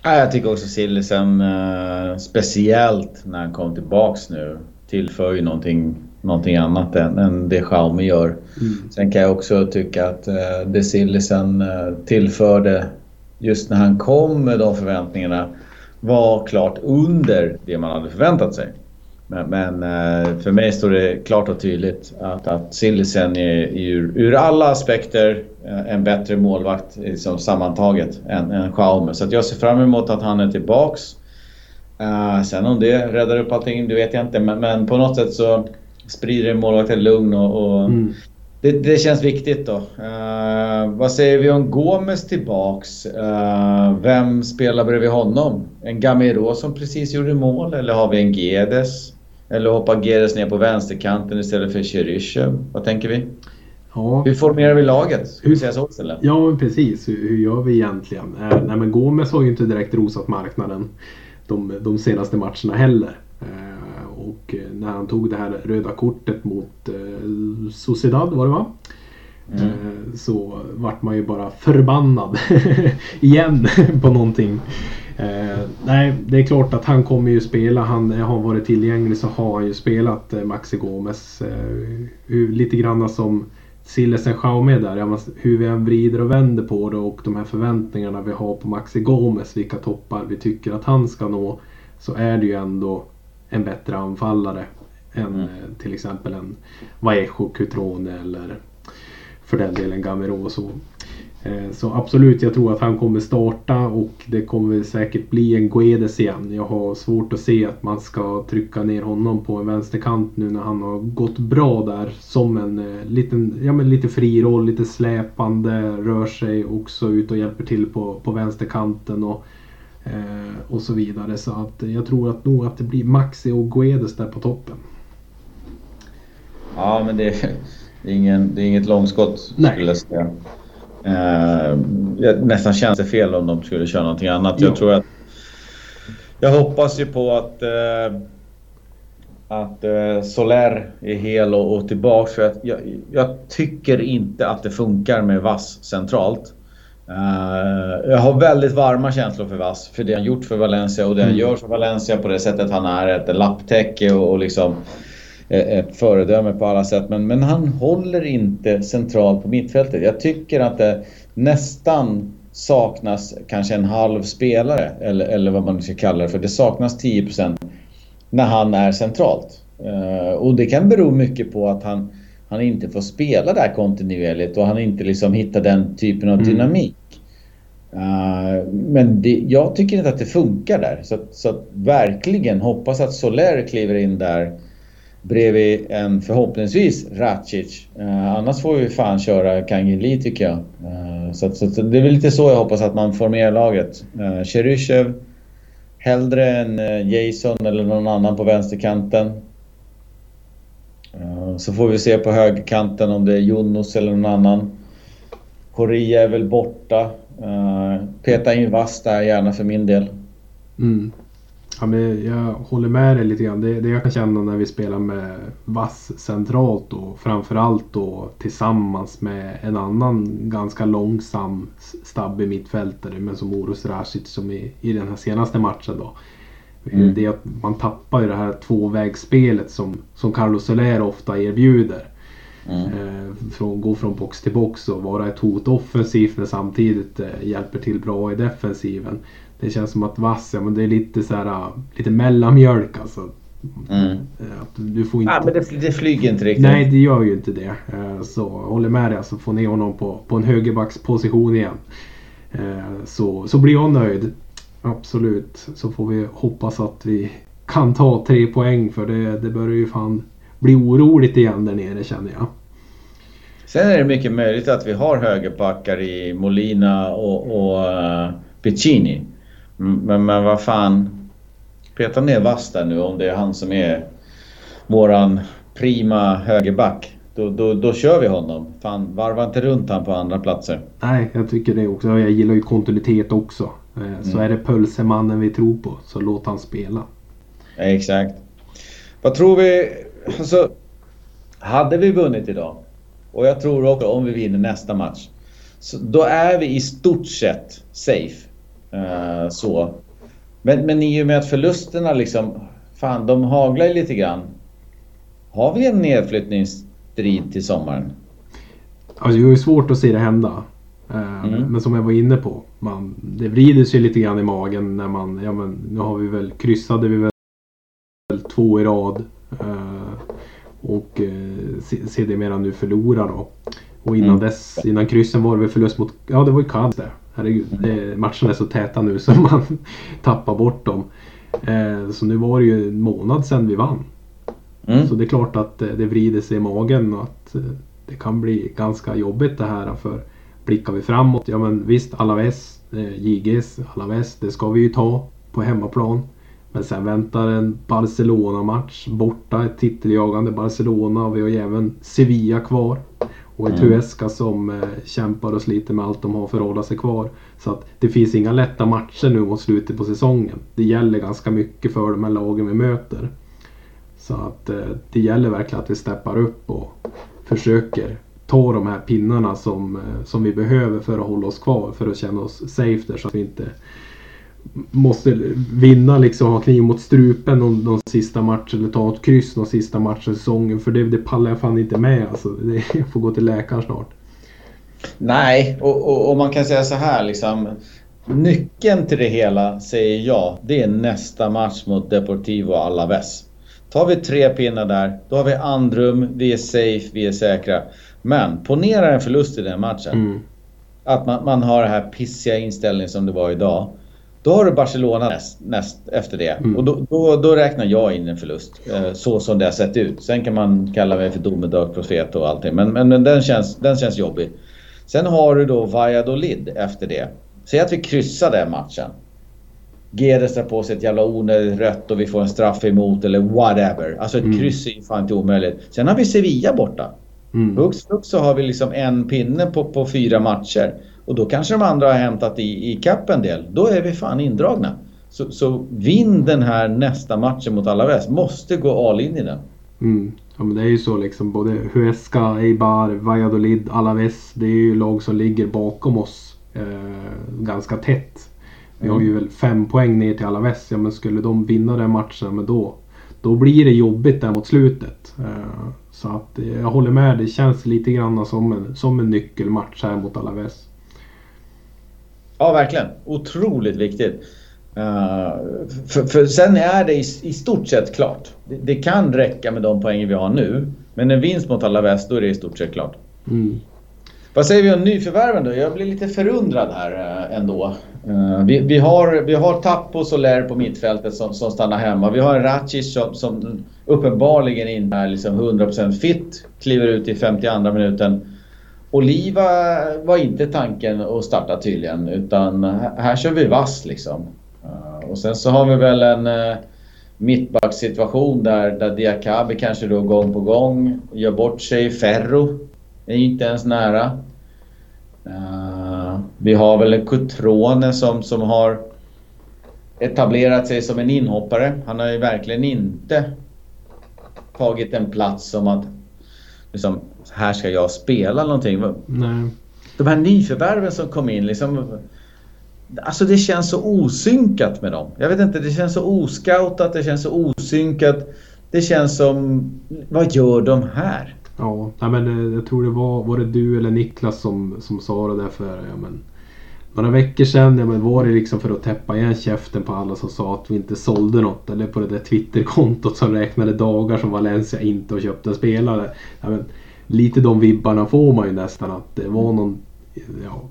S1: Ja, jag tycker också Sillesen, eh, speciellt när han kom tillbaks nu, tillför ju någonting, någonting annat än, än det Xiaomi gör. Mm. Sen kan jag också tycka att det Sillesen eh, tillförde just när han kom med de förväntningarna var klart under det man hade förväntat sig. Men, men eh, för mig står det klart och tydligt att, att Sillisen är ur, ur alla aspekter eh, en bättre målvakt liksom, sammantaget än, än Schaume. Så jag ser fram emot att han är tillbaks. Uh, sen om det räddar upp allting, det vet jag inte. Men, men på något sätt så sprider målvakten lugn och, och mm det, det, känns viktigt då. Uh, vad säger vi om Gomes tillbaks? Uh, vem spelar bredvid honom? En Gamero som precis gjorde mål eller har vi en Gedes? Eller hoppar Geres ner på vänsterkanten istället för Cheryshev? Vad tänker vi? Ja. Hur formerar vi laget? Ska vi säga så istället?
S2: Ja, precis. Hur, hur gör vi egentligen? Eh, nej, men Gomes har ju inte direkt rosat marknaden de, de senaste matcherna heller. Eh, och när han tog det här röda kortet mot eh, Sociedad var det va? Mm. Eh, så vart man ju bara förbannad igen på någonting. Eh, nej, det är klart att han kommer ju spela. Han har varit tillgänglig så har han ju spelat eh, Maxi Gomes. Eh, lite grann som Sillesen Jaume där. Ja, hur vi än vrider och vänder på det och de här förväntningarna vi har på Maxi Gomes. Vilka toppar vi tycker att han ska nå. Så är det ju ändå en bättre anfallare än mm. till exempel en Vallejo Cutrone eller för den delen Gamero så. Eh, så absolut, jag tror att han kommer starta och det kommer säkert bli en Guedes igen. Jag har svårt att se att man ska trycka ner honom på en vänsterkant nu när han har gått bra där som en eh, liten, ja men lite fri roll, lite släpande, rör sig också ut och hjälper till på, på vänsterkanten och, eh, och så vidare. Så att jag tror att nog att det blir Maxi och Guedes där på toppen.
S1: Ja men det det är, ingen, det är inget långskott Nej. skulle jag säga. Eh, nästan känns det fel om de skulle köra någonting annat. Jo. Jag tror att... Jag hoppas ju på att... Eh, att eh, Soler är hel och, och tillbaka. För att jag, jag, tycker inte att det funkar med Vass centralt. Uh, jag har väldigt varma känslor för Vass. För det han gjort för Valencia och det han mm. gör för Valencia på det sättet han är ett lapptäcke och, och liksom ett föredöme på alla sätt. Men, men han håller inte centralt på mittfältet. Jag tycker att det nästan saknas kanske en halv spelare eller, eller vad man ska kalla det för. Det saknas 10% när han är centralt. Uh, och det kan bero mycket på att han, han inte får spela där kontinuerligt och han inte liksom hittar den typen av mm. dynamik. Uh, men det, jag tycker inte att det funkar där. Så, så att verkligen hoppas att Soler kliver in där bredvid en förhoppningsvis Racic. Uh, annars får vi fan köra Kangeli tycker jag. Uh, så, så, så, det är väl lite så jag hoppas att man formerar laget. Uh, Cheryshev hellre än Jason eller någon annan på vänsterkanten. Eh, så får vi se på högerkanten om det är Jonas eller någon annan. Korea är väl borta. Eh, peta in Vass där gärna för min del.
S2: Mm. Ja, men jag håller med dig lite grann. Det, det jag kan känna när vi spelar med Vass centralt och framförallt då tillsammans med en annan ganska långsam stabbig mittfältare men som Oros Rasic som i, i den här senaste matchen då. Mm. Det är att man tappar ju det här tvåvägsspelet som, som Carlos Soler ofta erbjuder. Mm. Eh, från, gå från box till box och vara ett hot offensivt men samtidigt eh, hjälper till bra i defensiven. Det känns som att Vass, ja, men det är lite så här, äh, lite mellanmjölk alltså. Mm. Äh, att du får inte...
S1: Ja, men det, det, flyger inte riktigt.
S2: Nej, det gör ju inte det. Äh, så håller med dig, alltså få ner honom på, på en högerbacksposition igen. Så, så blir jag nöjd. Absolut. Så får vi hoppas att vi kan ta tre poäng för det, det börjar ju fan bli oroligt igen där nere känner jag.
S1: Sen är det mycket möjligt att vi har högerbackar i Molina och, och uh, Piccini. Men, men vad fan. Peta ner Vass där nu om det är han som är våran prima högerback. Då, då, då kör vi honom. Fan, varva inte runt han på andra platser.
S2: Nej, jag tycker det också. Jag gillar ju kontinuitet också. Eh, så mm. är det pölsemannen vi tror på, så låt han spela.
S1: Ja, exakt. Vad tror vi? Alltså, hade vi vunnit idag och jag tror också om vi vinner nästa match. Så då är vi i stort sett safe. Uh, så. Men, men i och med att förlusterna liksom, fan de haglar lite grann. Har vi en nedflyttningsstrid till sommaren?
S2: Alltså det är svårt att se det hända. Uh, mm. Men som jag var inne på, man, det vrider sig lite grann i magen när man, ja men nu har vi väl, kryssade vi väl två i rad. Uh, och uh, sedermera nu förlorar då. Och innan mm. dess, innan kryssen var det väl förlust mot, ja det var ju Cubs det. Herregud, det, matcherna är så täta nu så man tappar bort dem. Eh, så nu var det ju en månad sedan vi vann. Mm. Så det är klart att eh, det vrider sig i magen och att eh, det kan bli ganska jobbigt det här. För blickar vi framåt, ja men visst Alaves, eh, JGs Alaves, det ska vi ju ta på hemmaplan. Men sen väntar en Barcelona-match borta, ett titeljagande Barcelona och vi har ju även Sevilla kvar. Och ett mm. Huesca som eh, kämpar och sliter med allt de har för att hålla sig kvar. Så att det finns inga lätta matcher nu mot slutet på säsongen. Det gäller ganska mycket för de här lagen vi möter. Så att eh, det gäller verkligen att vi steppar upp och försöker ta de här pinnarna som, eh, som vi behöver för att hålla oss kvar. För att känna oss safe där så att vi inte måste vinna liksom, ha kniv mot strupen någon, någon sista match. eller ta ett kryss någon sista match i säsongen. För det, det pallar jag fan inte med alltså. Det, jag får gå till läkaren snart.
S1: Nej, och, och, och, man kan säga så här liksom. Nyckeln till det hela, säger jag, det är nästa match mot Deportivo Alaves. Tar vi tre pinnar där, då har vi andrum, vi är safe, vi är säkra. Men ponera en förlust i den matchen. Mm. Att man, man har den här pissiga inställningen som det var idag. Då har du Barcelona näst, näst efter det. Mm. Och då, då, då, räknar jag in en förlust. Eh, så som det har sett ut. Sen kan man kalla mig för domedagsprofet och allting. Men, men, men den, känns, den känns jobbig. Sen har du då Valladolid efter det. Säg att vi kryssar den matchen. Gedes drar på sig ett jävla onödigt rött och vi får en straff emot eller whatever. Alltså ett mm. kryss är ju fan inte omöjligt. Sen har vi Sevilla borta. Mm. Hux så har vi liksom en pinne på, på fyra matcher. Och då kanske de andra har hämtat i, i kapp en del. Då är vi fan indragna. Så, så vinn den här nästa matchen mot Alaves. Måste gå all in i den.
S2: Mm. Ja men det är ju så liksom. Både Huesca, Eibar, Valladolid, Alaves. Det är ju lag som ligger bakom oss eh, ganska tätt. Vi har ju mm. väl fem poäng ner till Alaves. Ja men skulle de vinna den matchen, men då, då blir det jobbigt där mot slutet. Eh, så att eh, jag håller med. Det känns lite grann som en, som en nyckelmatch här mot Alaves.
S1: Ja, verkligen. Otroligt viktigt. Uh, för, för, sen är det i, i stort sett klart. Det, det, kan räcka med de poängen vi har nu. Men en vinst mot alla väst, då är det i stort sett klart. Mm. Vad säger vi om nyförvärven då? Jag blir lite förundrad här eh, ändå. Eh, vi, vi, har, vi har Tappo och Soler på mittfältet som, som stannar hemma. Vi har Racic som, som uppenbarligen inte är liksom 100% fit. Kliver ut i 52 minuten. Oliva var inte tanken att starta tydligen utan här kör vi vass liksom. Eh, och sen så har vi väl en mittbacksituation där, där Diakabi kanske då gång på gång gör bort sig. Ferro är inte ens nära. Uh, vi har väl en Cutrone som, som har etablerat sig som en inhoppare. Han har ju verkligen inte tagit en plats som att liksom, här ska jag spela någonting. Nej. De här nyförvärven som kom in liksom... Alltså det känns så osynkat med dem. Jag vet inte, det känns så oscoutat, det känns så osynkat. Det känns som... Vad gör de här?
S2: Ja, men eh, jag tror det var, var det du eller Niklas som, som sa det där för ja, men, några veckor sedan. Ja, men var det liksom för att täppa igen käften på alla som sa att vi inte sålde något. Eller på det där Twitterkontot som räknade dagar som Valencia inte har köpt en spelare. Ja, men, lite de vibbarna får man ju nästan att det var någon, ja,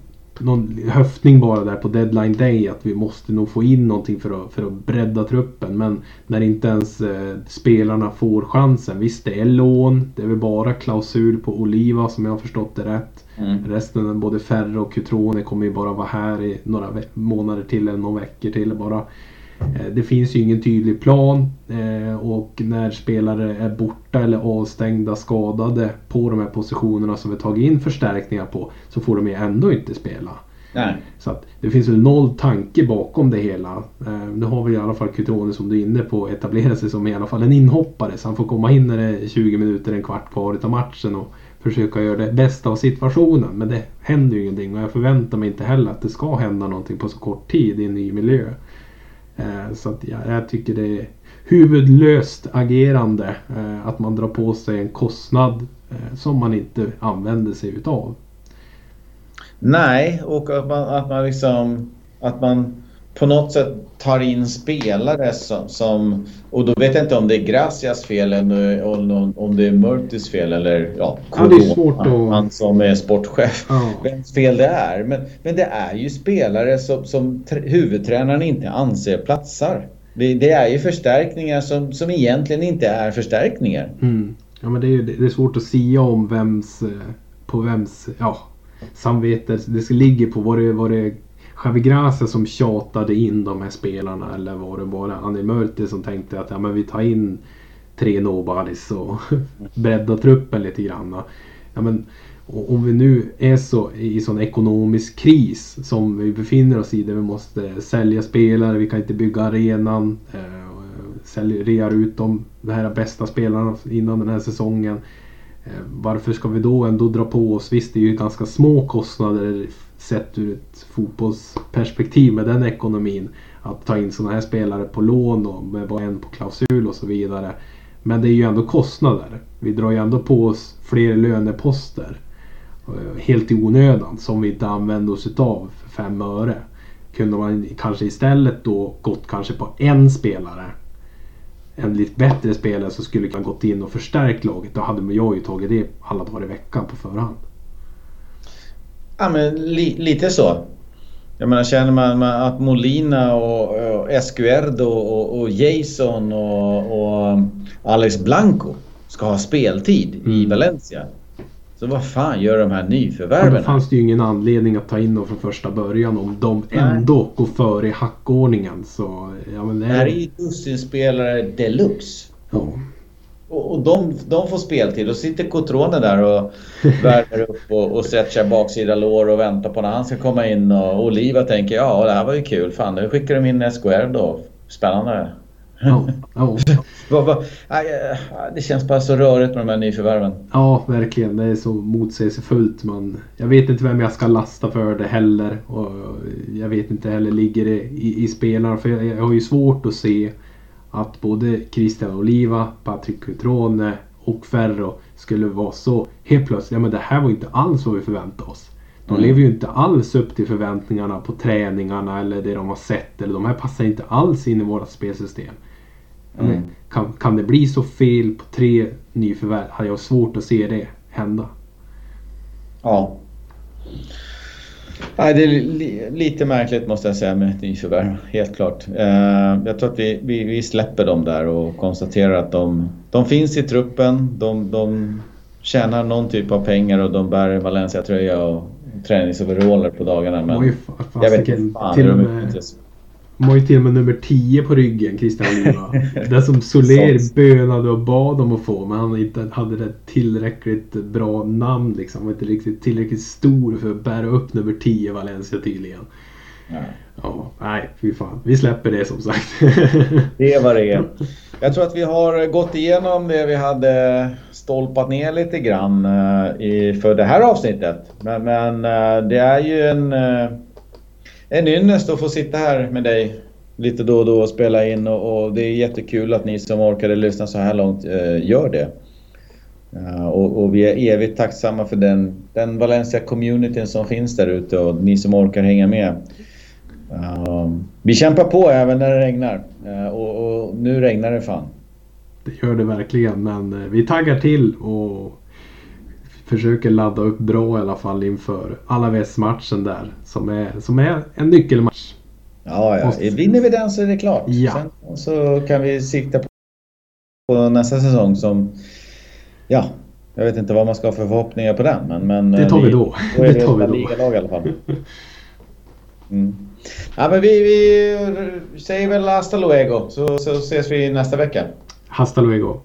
S2: någon höftning bara där på deadline day att vi måste nog få in någonting för att, för att bredda truppen. Men när inte ens eh, spelarna får chansen. Visst det är lån, det är väl bara klausul på Oliva som jag har förstått det rätt. Mm. Resten, både Ferro och Cutrone kommer ju bara vara här i några månader till eller några veckor till bara. Eh, det finns ju ingen tydlig plan eh, och när spelare är borta eller avstängda, skadade på de här positionerna som vi tagit in förstärkningar på så får de ju ändå inte spela. Nej. Så att det finns väl noll tanke bakom det hela. Eh, nu har vi i alla fall Cutrone som du är inne på etablera sig som i alla fall en inhoppare så han får komma in när det är 20 minuter, en kvart kvar av matchen och försöka göra det bästa av situationen. Men det händer ju ingenting och jag förväntar mig inte heller att det ska hända någonting på så kort tid i en ny miljö. Eh, så att, jag, jag tycker det är huvudlöst agerande eh, att man drar på sig en kostnad eh, som man inte använder sig utav.
S1: Nej, och att man, att man liksom att man på något sätt tar in spelare som, som, och då vet jag inte om det är Gracias fel eller om, om det är Murtis fel eller ja,
S2: ja är svårt att...
S1: han som är sportchef. Ja. Vems fel det är. Men, men det är ju spelare som, som huvudtränaren inte anser platsar. Det, det, är ju förstärkningar som, som egentligen inte är förstärkningar.
S2: Mm. Ja men det är, det är svårt att säga om vems, eh, på vems, ja, samvete det ligger på. Var det, var det Javi Gracia som tjatade in de här spelarna eller var det bara Annie Mörte som tänkte att ja, men vi tar in tre nobodies och breddar truppen lite grann. Ja, men, Och om vi nu är så i sån ekonomisk kris som vi befinner oss i där vi måste sälja spelare, vi kan inte bygga arenan, eh, eh sälja, rear ut de, de här bästa spelarna innan den här säsongen. Eh, varför ska vi då ändå dra på oss, visst det är ju ganska små kostnader sett ur ett fotbollsperspektiv med den ekonomin. Att ta in sådana här spelare på lån och med bara en på klausul och så vidare. Men det är ju ändå kostnader. Vi drar ju ändå på oss fler löneposter. Eh, helt i onödan som vi inte använder oss utav för fem öre. Kunde man kanske istället då gått kanske på en spelare. En lite bättre spelare som skulle kunna gått in och förstärkt laget. Då hade jag ju tagit det alla dagar i veckan på förhand.
S1: Ja men li, lite så. Jag menar känner man att Molina och, och Escuerdo och, och Jason och, och, Alex Blanco ska ha speltid mm. i Valencia. Så vad fan gör de här nyförvärven? Ja,
S2: då fanns det ju ingen anledning att ta in dem från första början om de ändå Nej. går före i hackordningen. Så,
S1: ja, men det, är... det här är ju dussinspelare deluxe. Ja. Och, och de, de får speltid. Då sitter Cotrone där och värmer upp och, och stretchar baksida lår och väntar på när han ska komma in. Och Oliva tänker ja det här var ju kul. Fan nu skickar de in SKR då. Spännande. Ja, ja. det känns bara så rörigt med de här nyförvärven.
S2: Ja, verkligen. Det är så motsägelsefullt. Man, jag vet inte vem jag ska lasta för det heller. Och jag vet inte heller, ligger det i, i spelarna? För jag, jag har ju svårt att se att både Christian Oliva, Patrik Cutrone och Ferro skulle vara så helt plötsligt, ja men det här var inte alls vad vi förväntade oss. De mm. lever ju inte alls upp till förväntningarna på träningarna eller det de har sett. Eller de här passar inte alls in i vårt spelsystem. Mm. kan, kan det bli så fel på tre nyförvärv? Har jag svårt att se det hända.
S1: Ja. Nej, det är li lite märkligt måste jag säga med ett nyförvärv, helt klart. Eh, jag tror att vi, vi, vi, släpper dem där och konstaterar att de, de finns i truppen, de, de tjänar någon typ av pengar och de bär Valencia-tröja och träningsoveraller på dagarna. Men Oj, jag vet inte fan hur de utnyttjas.
S2: De har ju till och med nummer 10 på ryggen, Christian Oliva. det som Soler bönade och bad om att få, men han inte hade ett tillräckligt bra namn liksom. Han var inte riktigt tillräckligt stor för att bära upp nummer 10 Valencia tydligen. Ja. ja, nej, fy fan. Vi släpper det som sagt.
S1: det är vad det är. Jag tror att vi har gått igenom det vi hade stolpat ner lite grann uh, i, för det här avsnittet. Men, men uh, det är ju en uh, en ynnest att få sitta här med dig lite då och då och spela in och, och det är jättekul att ni som orkade lyssna så här långt eh, gör det. Uh, och, och, vi är evigt tacksamma för den, den Valencia-communityn som finns där ute och ni som orkar hänga med. Uh, vi kämpar på även när det regnar uh, och, och, nu regnar det fan.
S2: Det gör det verkligen men vi taggar till och försöker ladda upp bra i alla fall inför Alaves-matchen där. Som är, som är en nyckelmatch.
S1: Ja, ja. Måste... vinner vi den så är det klart. Ja. Sen så kan vi sikta på nästa säsong som... Ja, jag vet inte vad man ska ha för förhoppningar på den. Men, men
S2: det tar vi, vi då.
S1: då är det tar vi då. ligalag i alla fall. Mm. Ja, men vi, vi säger väl hasta luego så, så ses vi nästa vecka.
S2: Hasta luego.